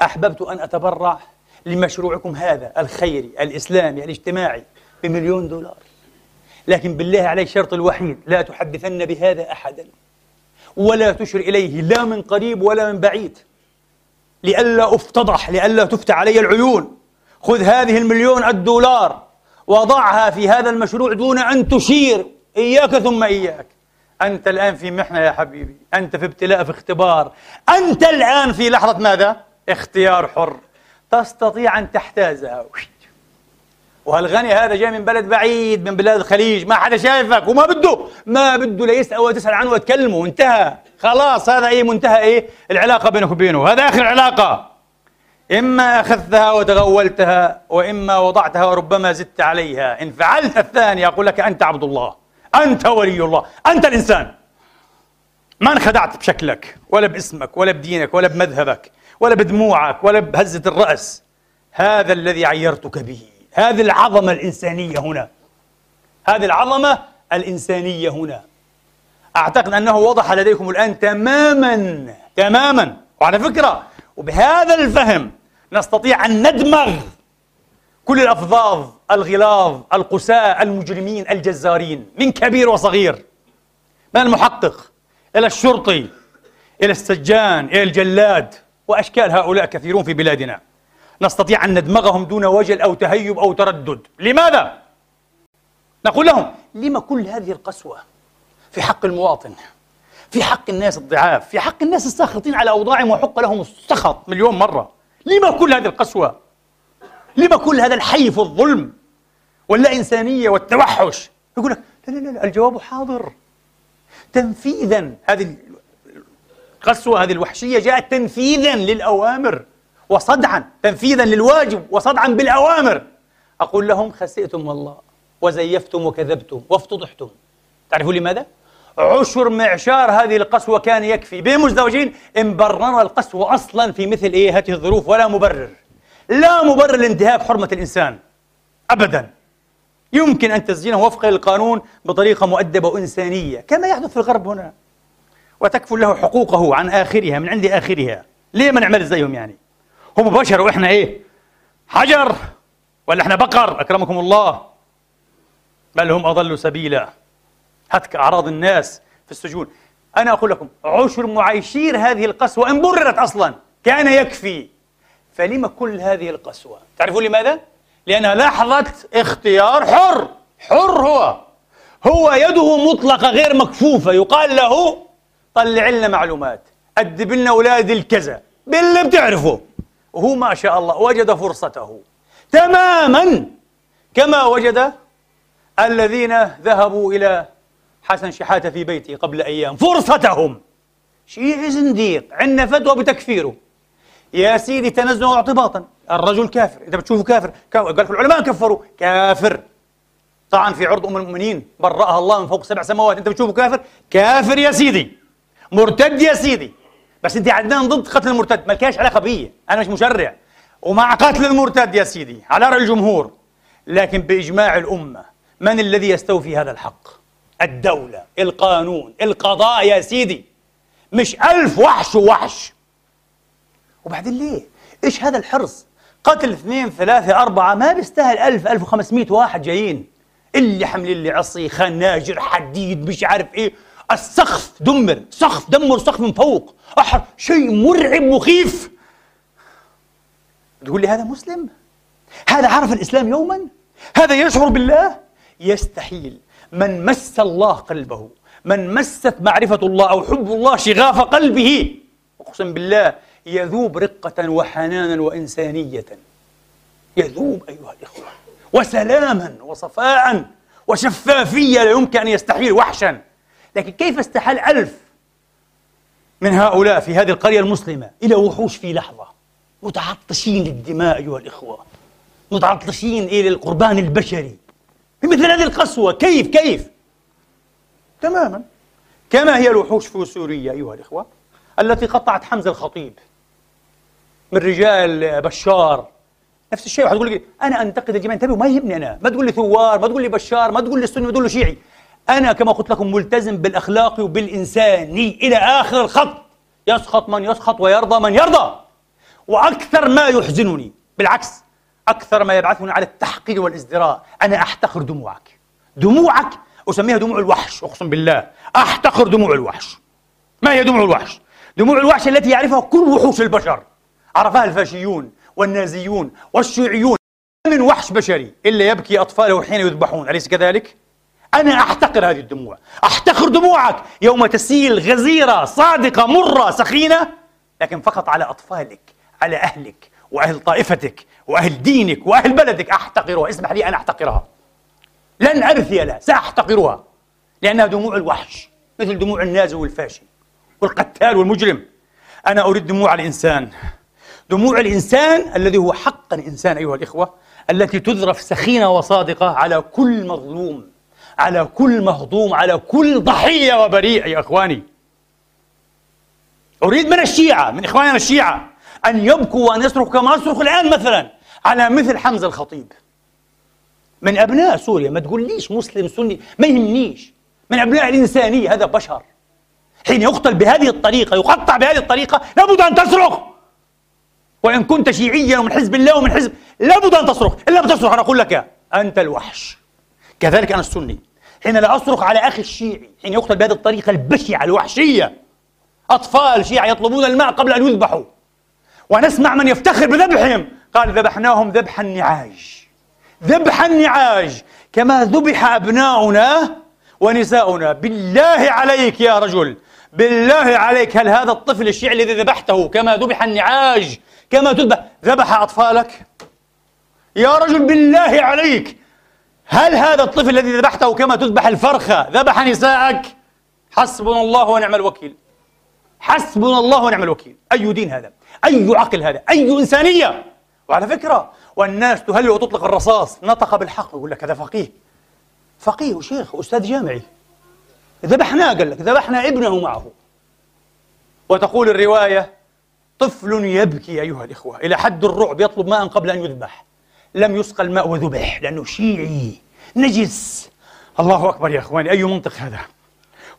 أحببت أن أتبرع لمشروعكم هذا الخيري الإسلامي الاجتماعي بمليون دولار. لكن بالله عليك الشرط الوحيد لا تحدثن بهذا أحدا. ولا تشر إليه لا من قريب ولا من بعيد. لئلا أفتضح لئلا تفتح علي العيون. خذ هذه المليون الدولار وضعها في هذا المشروع دون أن تشير. إياك ثم إياك. أنت الآن في محنة يا حبيبي. أنت في ابتلاء في اختبار. أنت الآن في لحظة ماذا؟ اختيار حر. تستطيع أن تحتازها وهالغني هذا جاي من بلد بعيد من بلاد الخليج؟ ما حدا شايفك وما بده. ما بده ليسأل وتسأل عنه وتكلمه. انتهى. خلاص هذا إيه؟ منتهى إيه؟ العلاقة بينك وبينه. هذا آخر علاقة. إما أخذتها وتغولتها وإما وضعتها وربما زدت عليها. إن فعلت الثاني أقول لك أنت عبد الله. أنت ولي الله. أنت الإنسان. ما انخدعت بشكلك ولا باسمك ولا بدينك ولا بمذهبك ولا بدموعك ولا بهزة الرأس. هذا الذي عيرتك به. هذه العظمة الإنسانية هنا. هذه العظمة الإنسانية هنا. أعتقد أنه وضح لديكم الآن تماما تماما. وعلى فكرة وبهذا الفهم نستطيع أن ندمغ كل الأفظاظ الغلاظ القساء المجرمين الجزارين من كبير وصغير من المحقق إلى الشرطي إلى السجان إلى الجلاد وأشكال هؤلاء كثيرون في بلادنا نستطيع أن ندمغهم دون وجل أو تهيب أو تردد لماذا؟ نقول لهم لما كل هذه القسوة في حق المواطن في حق الناس الضعاف في حق الناس الساخطين على أوضاعهم وحق لهم السخط مليون مرة لما كل هذه القسوة لما كل هذا الحي في الظلم واللا إنسانية والتوحش؟ يقول لك لا لا لا الجواب حاضر. تنفيذا هذه القسوة هذه الوحشية جاءت تنفيذا للأوامر وصدعا تنفيذا للواجب وصدعا بالأوامر. أقول لهم خسئتم والله وزيفتم وكذبتم وافتضحتم. تعرفون لماذا؟ عشر معشار هذه القسوة كان يكفي. بين مزدوجين إن بررنا القسوة أصلا في مثل إيه؟ هذه الظروف ولا مبرر. لا مبرر لانتهاك حرمة الإنسان. أبدا. يمكن أن تسجينه وفقا للقانون بطريقة مؤدبة وإنسانية كما يحدث في الغرب هنا. وتكفل له حقوقه عن آخرها من عند آخرها. ليه ما نعمل زيهم يعني؟ هم بشر وإحنا إيه؟ حجر ولا إحنا بقر؟ أكرمكم الله. بل هم أضلوا سبيلا. هتك أعراض الناس في السجون. أنا أقول لكم عشر معايشير هذه القسوة إن بررت أصلا كان يكفي. فلما كل هذه القسوة؟ تعرفون لماذا؟ لأنها لحظة اختيار حر. حر هو. هو يده مطلقة غير مكفوفة. يقال له طلع لنا معلومات. أدب لنا أولاد الكذا. باللي بتعرفه. وهو ما شاء الله وجد فرصته. تماما. كما وجد الذين ذهبوا إلى حسن شحاتة في بيته قبل أيام. فرصتهم. شيعي زنديق عندنا فتوى بتكفيره. يا سيدي تنزلوا اعتباطا. الرجل كافر. انت بتشوفه كافر قال لك العلماء كفروا. كافر. طعن في عرض أم المؤمنين. برأها الله من فوق سبع سماوات. إنت بتشوفه كافر؟ كافر يا سيدي. مرتد يا سيدي. بس إنت عدنان ضد قتل المرتد. مالكاش علاقة بي. أنا مش مشرع. ومع قتل المرتد يا سيدي على رأي الجمهور. لكن بإجماع الأمة من الذي يستوفي هذا الحق؟ الدولة القانون القضاء يا سيدي. مش ألف وحش ووحش. وبعدين ليه؟ إيش هذا الحرص؟ قتل اثنين ثلاثة أربعة ما بيستاهل ألف ألف وخمسمائة واحد جايين اللي حملين لي عصي خناجر حديد مش عارف إيه السقف دمر سقف دمر سقف من فوق أحر شيء مرعب مخيف تقول لي هذا مسلم؟ هذا عرف الإسلام يوما؟ هذا يشعر بالله؟ يستحيل من مس الله قلبه من مست معرفة الله أو حب الله شغاف قلبه أقسم بالله يذوب رقة وحنانا وإنسانية. يذوب أيها الإخوة وسلاما وصفاء وشفافية لا يمكن أن يستحيل وحشا. لكن كيف استحال ألف من هؤلاء في هذه القرية المسلمة إلى وحوش في لحظة؟ متعطشين للدماء أيها الإخوة. متعطشين إلى القربان البشري. بمثل هذه القسوة كيف كيف؟ تماما. كما هي الوحوش في سوريا أيها الإخوة التي قطعت حمزة الخطيب. من رجال بشار. نفس الشيء واحد يقول لي أنا أنتقد الجماعه انتبهوا ما يهمني أنا. ما تقول لي ثوار ما تقول لي بشار ما تقول لي سني ما تقول لي شيعي. أنا كما قلت لكم ملتزم بالأخلاق وبالانساني إلى آخر الخط. يسخط من يسخط ويرضى من يرضى. وأكثر ما يحزنني بالعكس أكثر ما يبعثني على التحقير والإزدراء. أنا أحتقر دموعك. دموعك أسميها دموع الوحش أقسم بالله. أحتقر دموع الوحش. ما هي دموع الوحش؟ دموع الوحش التي يعرفها كل وحوش البشر. عرفها الفاشيون والنازيون والشيوعيون. من وحش بشري إلا يبكي أطفاله حين يذبحون أليس كذلك؟ أنا أحتقر هذه الدموع. أحتقر دموعك يوم تسيل غزيرة صادقة مرة سخينة لكن فقط على أطفالك على أهلك وأهل طائفتك وأهل دينك وأهل بلدك. أحتقرها. اسمح لي أن أحتقرها. لن أرثي لها سأحتقرها لأنها دموع الوحش مثل دموع النازي والفاشي والقتال والمجرم. أنا أريد دموع الإنسان. دموع الإنسان الذي هو حقا إنسان أيها الإخوة التي تذرف سخينة وصادقة على كل مظلوم على كل مهضوم على كل ضحية وبريء يا إخواني. أريد من الشيعة من إخواننا الشيعة أن يبكوا وأن يصرخوا كما أصرخ الآن مثلا على مثل حمزة الخطيب. من أبناء سوريا ما تقوليش مسلم سني ما يهمنيش. من أبناء الإنسانية هذا بشر. حين يقتل بهذه الطريقة يقطع بهذه الطريقة لابد أن تصرخ. وإن كنت شيعيا ومن حزب الله ومن حزب لابد أن تصرخ إلا بتصرخ أنا أقول لك أنت الوحش. كذلك أنا السني. حين لا أصرخ على أخي الشيعي حين يقتل بهذه الطريقة البشعة الوحشية أطفال شيعة يطلبون الماء قبل أن يذبحوا. ونسمع من يفتخر بذبحهم قال ذبحناهم ذبح النعاج. ذبح النعاج. كما ذبح أبناؤنا ونساؤنا. بالله عليك يا رجل. بالله عليك هل هذا الطفل الشيعي الذي ذبحته كما ذبح النعاج كما تذبح ذبح أطفالك. يا رجل بالله عليك هل هذا الطفل الذي ذبحته كما تذبح الفرخة ذبح نساءك حسبنا الله ونعم الوكيل. حسبنا الله ونعم الوكيل. أي دين هذا؟ أي عقل هذا؟ أي إنسانية؟ وعلى فكرة والناس تهلل وتطلق الرصاص. نطق بالحق. يقول لك هذا فقيه. فقيه وشيخ أستاذ جامعي. ذبحناه قال لك ذبحنا ابنه معه. وتقول الرواية طفل يبكي أيها الإخوة. إلى حد الرعب يطلب ماء قبل أن يذبح. لم يسقى الماء وذبح لأنه شيعي. نجس. الله أكبر يا إخواني. أي منطق هذا؟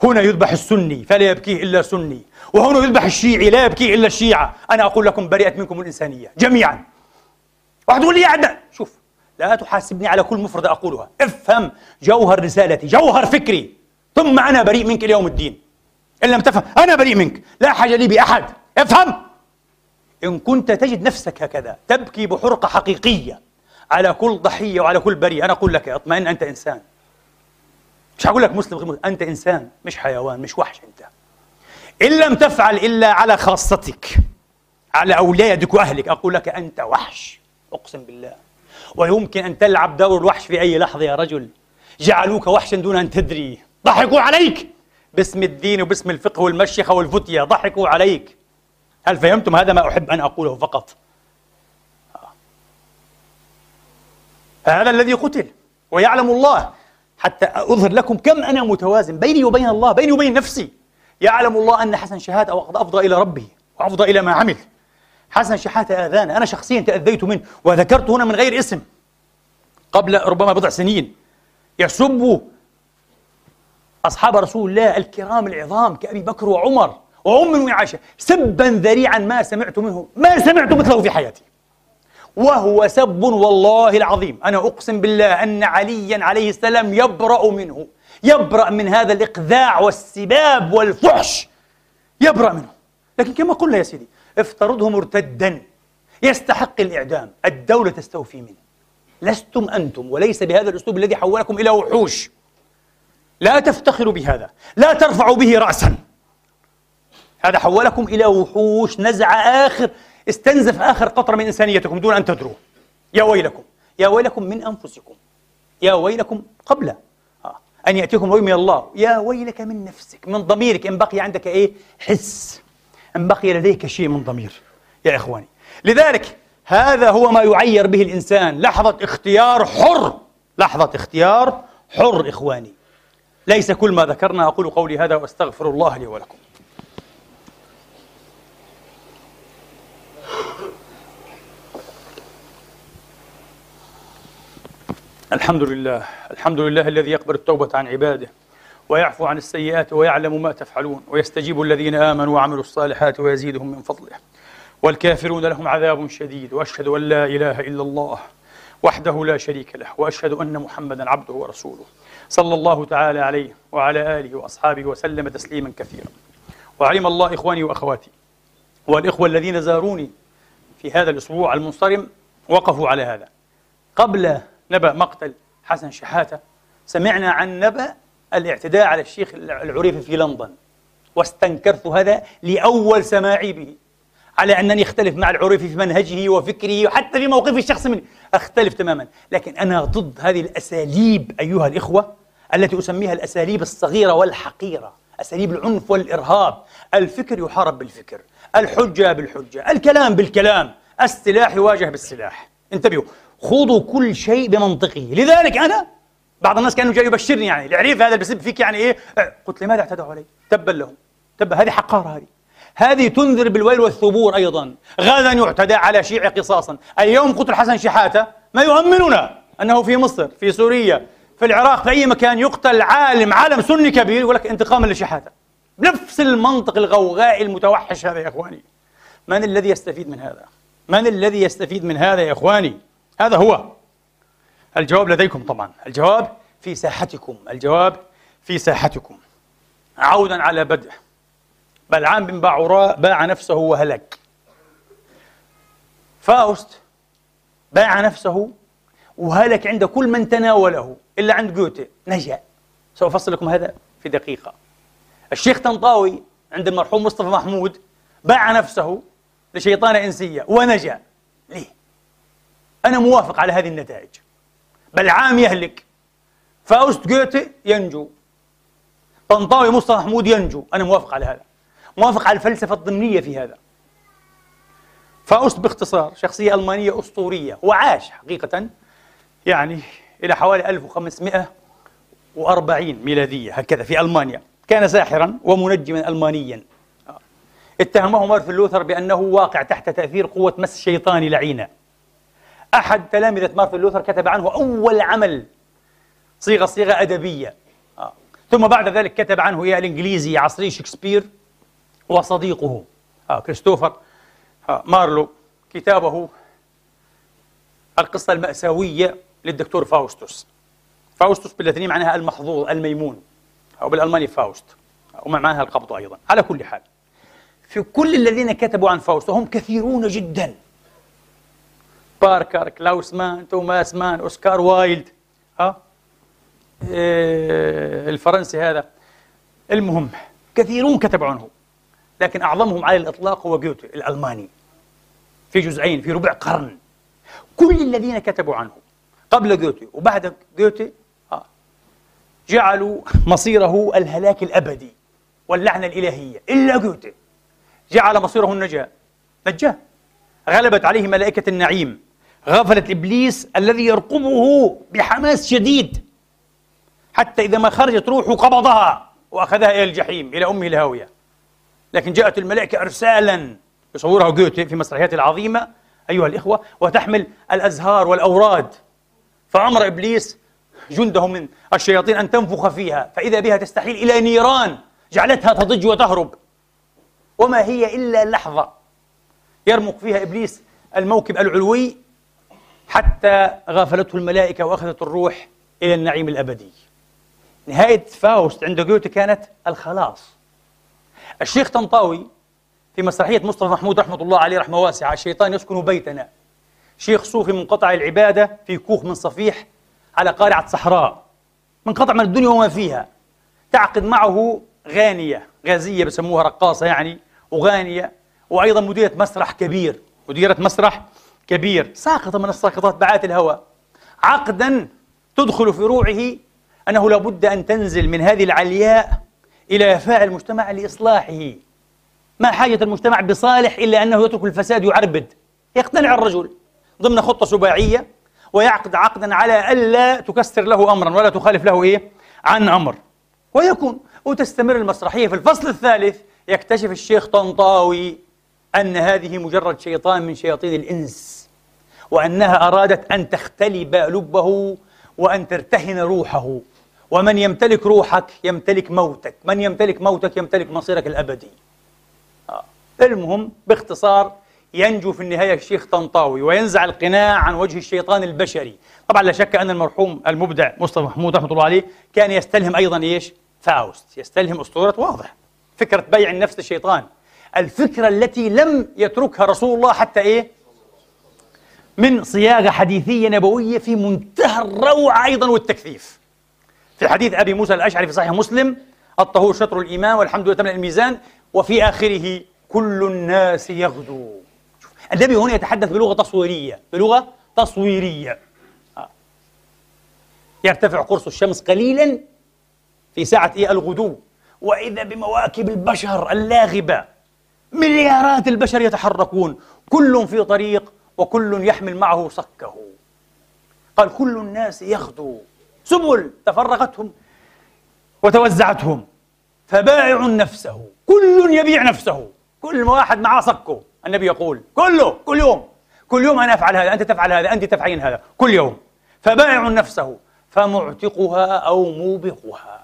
هنا يذبح السني فلا يبكيه إلا سني. وهنا يذبح الشيعي لا يبكيه إلا الشيعة. أنا أقول لكم برئت منكم الإنسانية جميعا. واحد يقول لي يا عدنان شوف لا تحاسبني على كل مفردة أقولها. افهم جوهر رسالتي جوهر فكري. ثم أنا بريء منك اليوم الدين. إن لم تفهم أنا بريء منك. لا حاجة لي بأحد. افهم. إن كنت تجد نفسك هكذا تبكي بحرقة حقيقية على كل ضحية وعلى كل بريء أنا أقول لك اطمئن أنت إنسان. مش هقول لك مسلم غير مسلم. أنت إنسان مش حيوان مش وحش أنت. إن لم تفعل إلا على خاصتك على أولادك وأهلك. أقول لك أنت وحش أقسم بالله. ويمكن أن تلعب دور الوحش في أي لحظة يا رجل. جعلوك وحشا دون أن تدري. ضحكوا عليك. باسم الدين وباسم الفقه والمشيخة والفتية ضحكوا عليك. هل فهمتم هذا ما أحب أن أقوله فقط؟ هذا الذي قتل ويعلم الله حتى أظهر لكم كم أنا متوازن بيني وبين الله بيني وبين نفسي. يعلم الله أن حسن شحاتة وقد أفضى إلى ربه وأفضى إلى ما عمل. حسن شحاتة آذانا أنا شخصيا تأذيت منه وذكرت هنا من غير اسم. قبل ربما بضع سنين يسب أصحاب رسول الله الكرام العظام كأبي بكر وعمر. وأم عائشة سبا ذريعا ما سمعت منه ما سمعت مثله في حياتي. وهو سب والله العظيم. أنا أقسم بالله أن عليا عليه السلام يبرأ منه. يبرأ من هذا الإقذاع والسباب والفحش. يبرأ منه. لكن كما قلنا يا سيدي افترضه مرتدا. يستحق الإعدام. الدولة تستوفي منه. لستم أنتم وليس بهذا الأسلوب الذي حولكم إلى وحوش. لا تفتخروا بهذا. لا ترفعوا به رأسا. هذا حولكم إلى وحوش نزع آخر استنزف آخر قطرة من إنسانيتكم دون أن تدروا. يا ويلكم يا ويلكم من أنفسكم. يا ويلكم قبل آه. أن يأتيكم وي من الله. يا ويلك من نفسك من ضميرك. إن بقي عندك إيه؟ حس. إن بقي لديك شيء من ضمير. يا إخواني. لذلك هذا هو ما يعير به الإنسان. لحظة اختيار حر. لحظة اختيار حر إخواني. ليس كل ما ذكرنا أقول قولي هذا وأستغفر الله لي ولكم. الحمد لله الحمد لله الذي يقبل التوبة عن عباده ويعفو عن السيئات ويعلم ما تفعلون ويستجيب الذين آمنوا وعملوا الصالحات ويزيدهم من فضله. والكافرون لهم عذاب شديد وأشهد أن لا إله إلا الله وحده لا شريك له وأشهد أن محمدا عبده ورسوله. صلى الله تعالى عليه وعلى آله وأصحابه وسلم تسليما كثيرا. وعلم الله إخواني وأخواتي والإخوة الذين زاروني في هذا الأسبوع المنصرم وقفوا على هذا. قبل نبأ مقتل حسن شحاتة. سمعنا عن نبأ الاعتداء على الشيخ العريفي في لندن. واستنكرت هذا لأول سماعي به. على أنني أختلف مع العريفي في منهجه وفكره وحتى في موقفي الشخصي منه. أختلف تماما. لكن أنا ضد هذه الأساليب أيها الإخوة التي أسميها الأساليب الصغيرة والحقيرة. أساليب العنف والإرهاب. الفكر يحارب بالفكر. الحجة بالحجة. الكلام بالكلام. السلاح يواجه بالسلاح. انتبهوا. خذوا كل شيء بمنطقه. لذلك أنا بعض الناس كانوا جاي يبشرني يعني العريف هذا اللي فيك يعني إيه؟ قلت لماذا اعتدوا علي؟ تبا لهم. تبا هذه حقاره هذه. هذه تنذر بالويل والثبور أيضا. غدا يعتدى على شيعي قصاصا. اليوم قتل حسن شحاتة ما يؤمننا أنه في مصر في سوريا في العراق في أي مكان يقتل عالم عالم سني كبير يقول لك انتقاما لشحاتة. بنفس المنطق الغوغائي المتوحش هذا يا إخواني. من الذي يستفيد من هذا؟ من الذي يستفيد من هذا يا إخواني؟ هذا هو. الجواب لديكم طبعا. الجواب في ساحتكم. الجواب في ساحتكم. عودا على بدء. بلعام بن باعوراء باع نفسه وهلك. فاوست باع نفسه وهلك عند كل من تناوله. إلا عند جوته. نجا. سأفصل لكم هذا في دقيقة. الشيخ طنطاوي عند المرحوم مصطفى محمود باع نفسه لشيطانة إنسية ونجا. ليه؟ أنا موافق على هذه النتائج. بل عام يهلك. فأوست جوته ينجو. طنطاوي مصطفى محمود ينجو. أنا موافق على هذا. موافق على الفلسفة الضمنية في هذا. فأوست باختصار. شخصية ألمانية أسطورية. وعاش حقيقة يعني إلى حوالي 1540 ميلادية. هكذا في ألمانيا. كان ساحرا ومنجما ألمانيا. اتهمه مارتن لوثر بأنه واقع تحت تأثير قوة مس شيطاني لعينة. أحد تلامذة مارتن لوثر كتب عنه أول عمل صيغة صيغة أدبية آه. ثم بعد ذلك كتب عنه يا الإنجليزي عصري شكسبير وصديقه آه. كريستوفر آه. مارلو كتابه القصة المأساوية للدكتور فاوستوس فاوستوس باللاتينية معناها المحظوظ الميمون أو بالألماني فاوست ومعناها القبض أيضا على كل حال في كل الذين كتبوا عن فاوست وهم كثيرون جدا باركر كلاوس مان توماس مان أوسكار وايلد ها؟ إيه الفرنسي هذا. المهم كثيرون كتبوا عنه لكن أعظمهم على الإطلاق هو جوتي الألماني. في جزئين في ربع قرن. كل الذين كتبوا عنه قبل جوتي وبعد جوتي جعلوا مصيره الهلاك الأبدي واللعنة الإلهية. إلا جوتي جعل مصيره النجاة. نجاة. غلبت عليه ملائكة النعيم. غفلت إبليس الذي يرقبه بحماس شديد. حتى إذا ما خرجت روحه قبضها وأخذها إلى الجحيم إلى أمه الهاوية. لكن جاءت الملائكة إرسالا يصورها جوتي في مسرحياته العظيمة أيها الإخوة وتحمل الأزهار والأوراد. فأمر إبليس جنده من الشياطين أن تنفخ فيها. فإذا بها تستحيل إلى نيران جعلتها تضج وتهرب. وما هي إلا لحظة يرمق فيها إبليس الموكب العلوي حتى غافلته الملائكة وأخذت الروح إلى النعيم الأبدي. نهاية فاوست عند جوتي كانت الخلاص. الشيخ طنطاوي في مسرحية مصطفى محمود رحمة الله عليه رحمة واسعة الشيطان يسكن بيتنا. شيخ صوفي منقطع العبادة في كوخ من صفيح على قارعة صحراء. منقطع من الدنيا وما فيها. تعقد معه غانية غازية بسموها رقاصة يعني وغانية وأيضا مديرة مسرح كبير. مديرة مسرح كبير ساقطة من الساقطات بعات الهوى. عقدا تدخل في روعه أنه لابد أن تنزل من هذه العلياء إلى يفاء المجتمع لإصلاحه. ما حاجة المجتمع بصالح إلا أنه يترك الفساد يعربد يقتنع الرجل ضمن خطة سباعية ويعقد عقدا على ألا تكسر له أمرا ولا تخالف له إيه؟ عن أمر. ويكون وتستمر المسرحية في الفصل الثالث يكتشف الشيخ طنطاوي. أن هذه مجرد شيطان من شياطين الإنس وأنها أرادت أن تختلب لبه وأن ترتهن روحه. ومن يمتلك روحك يمتلك موتك من يمتلك موتك يمتلك مصيرك الأبدي. آه. المهم باختصار ينجو في النهاية الشيخ طنطاوي وينزع القناع عن وجه الشيطان البشري. طبعا لا شك أن المرحوم المبدع مصطفى محمود رحمة الله عليه كان يستلهم أيضا إيش؟ فاوست يستلهم أسطورة واضح فكرة بيع النفس للشيطان. الفكرة التي لم يتركها رسول الله حتى إيه؟ من صياغة حديثية نبوية في منتهى الروعة أيضا والتكثيف. في حديث أبي موسى الأشعري في صحيح مسلم الطهور شطر الإيمان والحمد لله تملأ الميزان وفي آخره كل الناس يغدو. النبي هنا يتحدث بلغة تصويرية بلغة تصويرية. آه. يرتفع قرص الشمس قليلا في ساعة إيه؟ الغدو. وإذا بمواكب البشر اللاغبة مليارات البشر يتحركون. كل في طريق وكل يحمل معه صكه. قال كل الناس يغدو. سبل تفرقتهم وتوزعتهم. فبائع نفسه. كل يبيع نفسه. كل واحد معاه صكه. النبي يقول كله كل يوم. كل يوم أنا أفعل هذا أنت تفعل هذا أنت تفعلين هذا. كل يوم. فبائع نفسه. فمعتقها أو موبقها.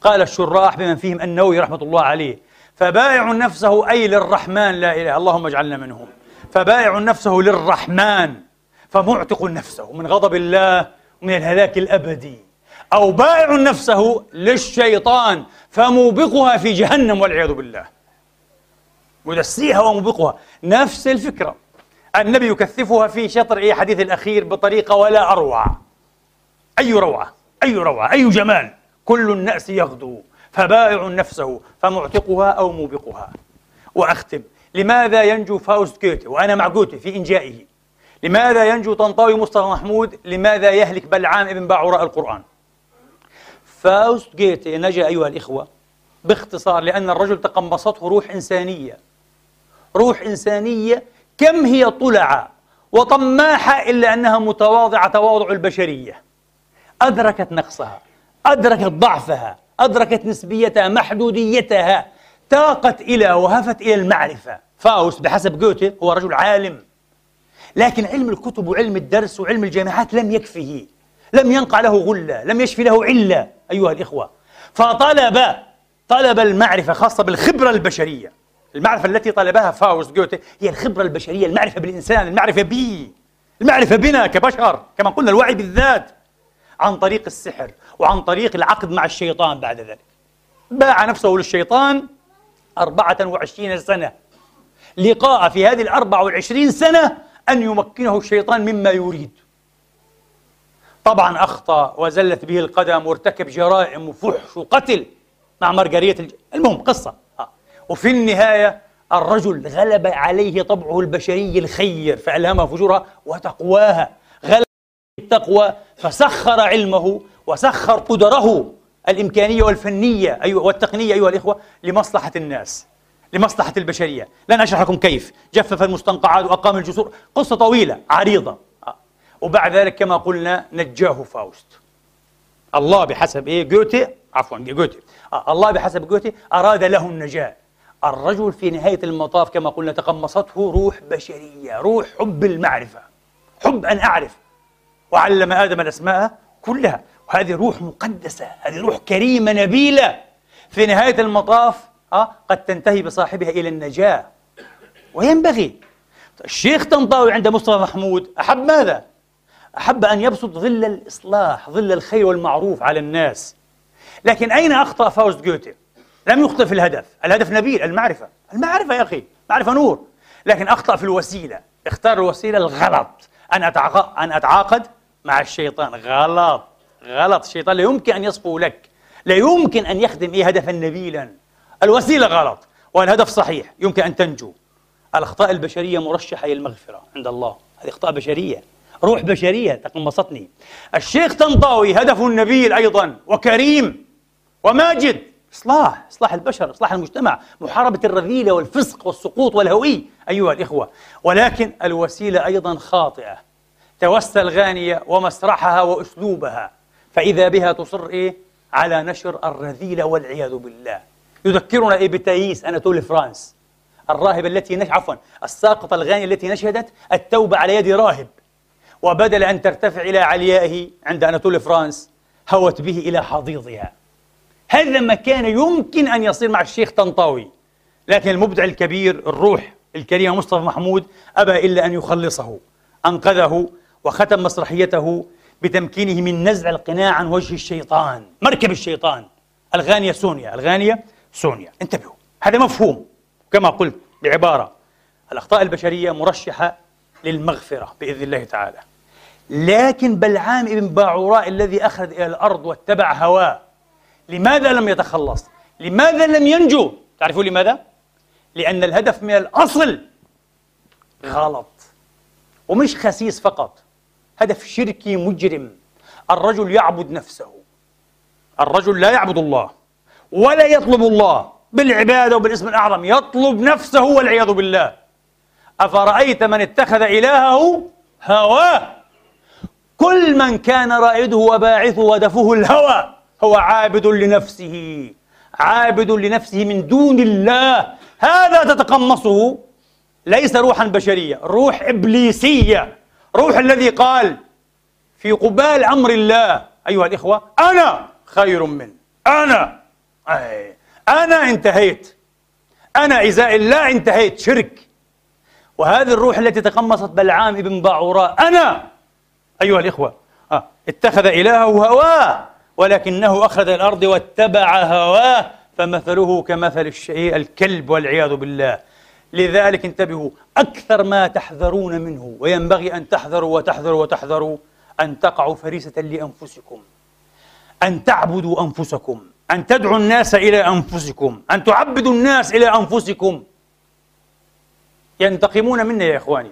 قال الشراح بمن فيهم النووي رحمة الله عليه فبائع نفسه أي للرحمن لا إله اللهم اجعلنا منهم. فبائع نفسه للرحمن فمعتق نفسه من غضب الله ومن الهلاك الأبدي. أو بائع نفسه للشيطان فموبقها في جهنم والعياذ بالله. مدسيها وموبقها. نفس الفكرة. النبي يكثفها في شطر إيه؟ حديث الأخير بطريقة ولا أروع. أي روعة أي روعة أي جمال. كل النأس يغدو. فبائع نفسه فمعتقها أو موبقها. وأختم لماذا ينجو فاوست جوتي؟ وأنا مع جوتي في إنجائه. لماذا ينجو طنطاوي مصطفى محمود؟ لماذا يهلك بلعام ابن باعوراء القرآن؟ فاوست جوتي نجا أيها الإخوة باختصار لأن الرجل تقمصته روح إنسانية. روح إنسانية كم هي طلعة وطماحة إلا أنها متواضعة تواضع البشرية. أدركت نقصها أدركت ضعفها. أدركت نسبيتها محدوديتها تاقت إلى وهفت إلى المعرفة. فاوست بحسب جوتي هو رجل عالم. لكن علم الكتب وعلم الدرس وعلم الجامعات لم يكفه. لم ينقع له غلة لم يشفي له علة أيها الإخوة. فطلب طلب المعرفة خاصة بالخبرة البشرية. المعرفة التي طلبها فاوست جوتي هي الخبرة البشرية المعرفة بالإنسان المعرفة بي. المعرفة بنا كبشر كما قلنا الوعي بالذات. عن طريق السحر. وعن طريق العقد مع الشيطان بعد ذلك. باع نفسه للشيطان أربعة وعشرين سنة. لقاء في هذه الأربع والعشرين سنة أن يمكنه الشيطان مما يريد. طبعا أخطأ وزلت به القدم وارتكب جرائم وفحش وقتل مع مارغريت الج... المهم قصة. آه. وفي النهاية الرجل غلب عليه طبعه البشري الخير فألهمه فجورها وتقواها. غلب التقوى فسخر علمه وسخر قدره الإمكانية والفنية أيوة والتقنية أيها الإخوة لمصلحة الناس لمصلحة البشرية. لن أشرح لكم كيف. جفف المستنقعات وأقام الجسور. قصة طويلة عريضة. آه. وبعد ذلك كما قلنا نجاه فاوست. الله بحسب إيه؟ جوتي؟ عفوا جوتي. آه. الله بحسب جوتي أراد له النجاة. الرجل في نهاية المطاف كما قلنا تقمصته روح بشرية روح حب المعرفة حب أن أعرف. وعلم آدم الأسماء كلها. وهذه روح مقدسة هذه روح كريمة نبيلة. في نهاية المطاف آه قد تنتهي بصاحبها إلى النجاة. وينبغي. الشيخ طنطاوي عند مصطفى محمود أحب ماذا؟ أحب أن يبسط ظل الإصلاح ظل الخير والمعروف على الناس. لكن أين أخطأ فاوست جوتي؟ لم يخطئ في الهدف. الهدف نبيل المعرفة. المعرفة يا أخي معرفة نور. لكن أخطأ في الوسيلة. اختار الوسيلة الغلط. أن أتعاقد مع الشيطان. غلط. غلط الشيطان لا يمكن أن يصفو لك لا يمكن أن يخدم إيه هدفا نبيلا. الوسيلة غلط والهدف صحيح يمكن أن تنجو. الأخطاء البشرية مرشحة للمغفرة عند الله هذه أخطاء بشرية روح بشرية تقمصتني الشيخ طنطاوي هدفه النبيل أيضا وكريم وماجد. إصلاح إصلاح البشر إصلاح المجتمع محاربة الرذيلة والفسق والسقوط والهوي أيها الإخوة. ولكن الوسيلة أيضا خاطئة. توسى الغانية ومسرحها وأسلوبها. فإذا بها تصر إيه؟ على نشر الرذيلة والعياذ بالله. يذكرنا إيه بتأييس؟ أناتول فرانس الراهبة التي نش... عفوا الساقطة الغانية التي نشهدت التوبة على يد راهب. وبدل أن ترتفع إلى عليائه عند أناتول فرانس هوت به إلى حضيضها. هذا ما كان يمكن أن يصير مع الشيخ طنطاوي لكن المبدع الكبير الروح الكريم مصطفى محمود أبى إلا أن يخلصه أنقذه وختم مسرحيته بتمكينه من نزع القناع عن وجه الشيطان. مركب الشيطان. الغانية سونيا. الغانية سونيا. انتبهوا. هذا مفهوم. كما قلت بعبارة. الأخطاء البشرية مرشحة للمغفرة بإذن الله تعالى. لكن بلعام ابن باعوراء الذي أخذ إلى الأرض واتبع هواه لماذا لم يتخلص؟ لماذا لم ينجو؟ تعرفون لماذا؟ لأن الهدف من الأصل غلط. ومش خسيس فقط. هدف شركي مجرم. الرجل يعبد نفسه. الرجل لا يعبد الله ولا يطلب الله بالعبادة وبالاسم الأعظم. يطلب نفسه والعياذ بالله. أفرأيت من اتخذ إلهه هواه؟ كل من كان رائده وباعثه ودفه الهوى هو عابد لنفسه. عابد لنفسه من دون الله. هذا تتقمصه. ليس روحا بشرية روح إبليسية. روح الذي قال في قبال أمر الله. أيها الإخوة أنا خير من أنا أي أنا انتهيت. أنا إزاء الله انتهيت شرك. وهذه الروح التي تقمصت بلعام ابن باعوراء. أنا أيها الإخوة آه. اتخذ إلهه هواه ولكنه أخذ الأرض واتبع هواه فمثله كمثل الشيء الكلب والعياذ بالله. لذلك انتبهوا أكثر ما تحذرون منه وينبغي أن تحذروا وتحذروا وتحذروا أن تقعوا فريسة لأنفسكم أن تعبدوا أنفسكم أن تدعوا الناس إلى أنفسكم أن تعبدوا الناس إلى أنفسكم. ينتقمون منا يا إخواني.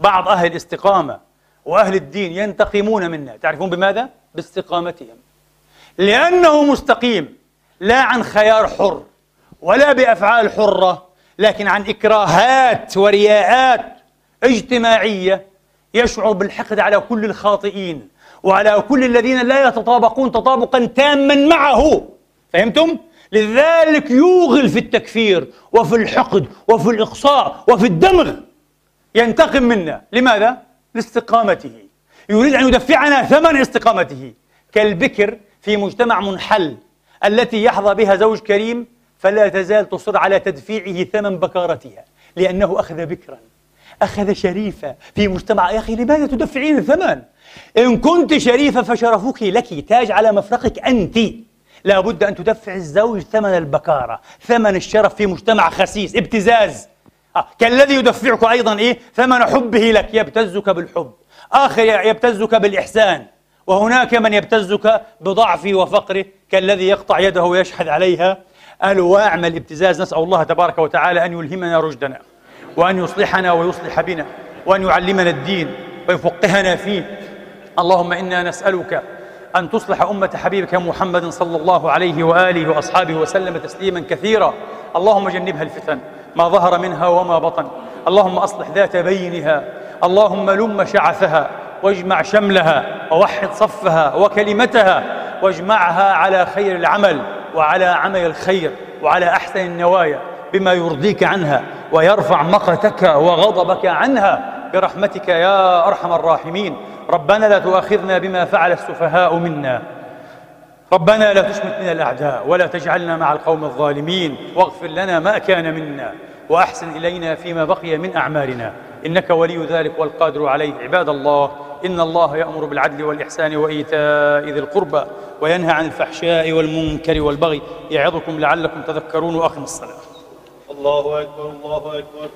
بعض أهل الاستقامة وأهل الدين ينتقمون منا. تعرفون بماذا؟ باستقامتهم. لأنه مستقيم لا عن خيار حر ولا بأفعال حرة لكن عن إكراهات ورياءات اجتماعية يشعر بالحقد على كل الخاطئين وعلى كل الذين لا يتطابقون تطابقا تاما معه. فهمتم؟ لذلك يوغل في التكفير وفي الحقد وفي الإقصاء وفي الدمغ. ينتقم منا. لماذا؟ لاستقامته. يريد أن يدفعنا ثمن استقامته. كالبكر في مجتمع منحل التي يحظى بها زوج كريم فلا تزال تصر على تدفيعه ثمن بكارتها لأنه أخذ بكرا أخذ شريفة في مجتمع. يا أخي لماذا تدفعين الثمن؟ إن كنت شريفة فشرفك لك تاج على مفرقك أنت. لا بد أن تدفع الزوج ثمن البكارة ثمن الشرف في مجتمع خسيس ابتزاز. آه. كالذي يدفعك أيضا إيه؟ ثمن حبه لك يبتزك بالحب. آخر يبتزك بالإحسان. وهناك من يبتزك بضعفه وفقره كالذي يقطع يده ويشحذ عليها. أنواع من الابتزاز نسأل الله تبارك وتعالى أن يلهمنا رشدنا وأن يصلحنا ويصلح بنا وأن يعلمنا الدين ويفقهنا فيه. اللهم إنا نسألك أن تصلح أمة حبيبك محمد صلى الله عليه وآله وأصحابه وسلم تسليما كثيرا. اللهم جنبها الفتن ما ظهر منها وما بطن. اللهم أصلح ذات بينها. اللهم لم شعثها واجمع شملها ووحد صفها وكلمتها واجمعها على خير العمل. وعلى عمل الخير وعلى أحسن النوايا بما يرضيك عنها ويرفع مقتك وغضبك عنها برحمتك يا أرحم الراحمين. ربنا لا تؤاخذنا بما فعل السفهاء منا. ربنا لا تشمت من الأعداء ولا تجعلنا مع القوم الظالمين. واغفر لنا ما كان منا وأحسن إلينا فيما بقي من أعمالنا. إنك ولي ذلك والقادر عليه. عباد الله إن الله يأمر بالعدل والإحسان وإيتاء ذي القربى وينهى عن الفحشاء والمنكر والبغي يعظكم لعلكم تذكرون وأقم الصلاة. الله أكبر الله أكبر.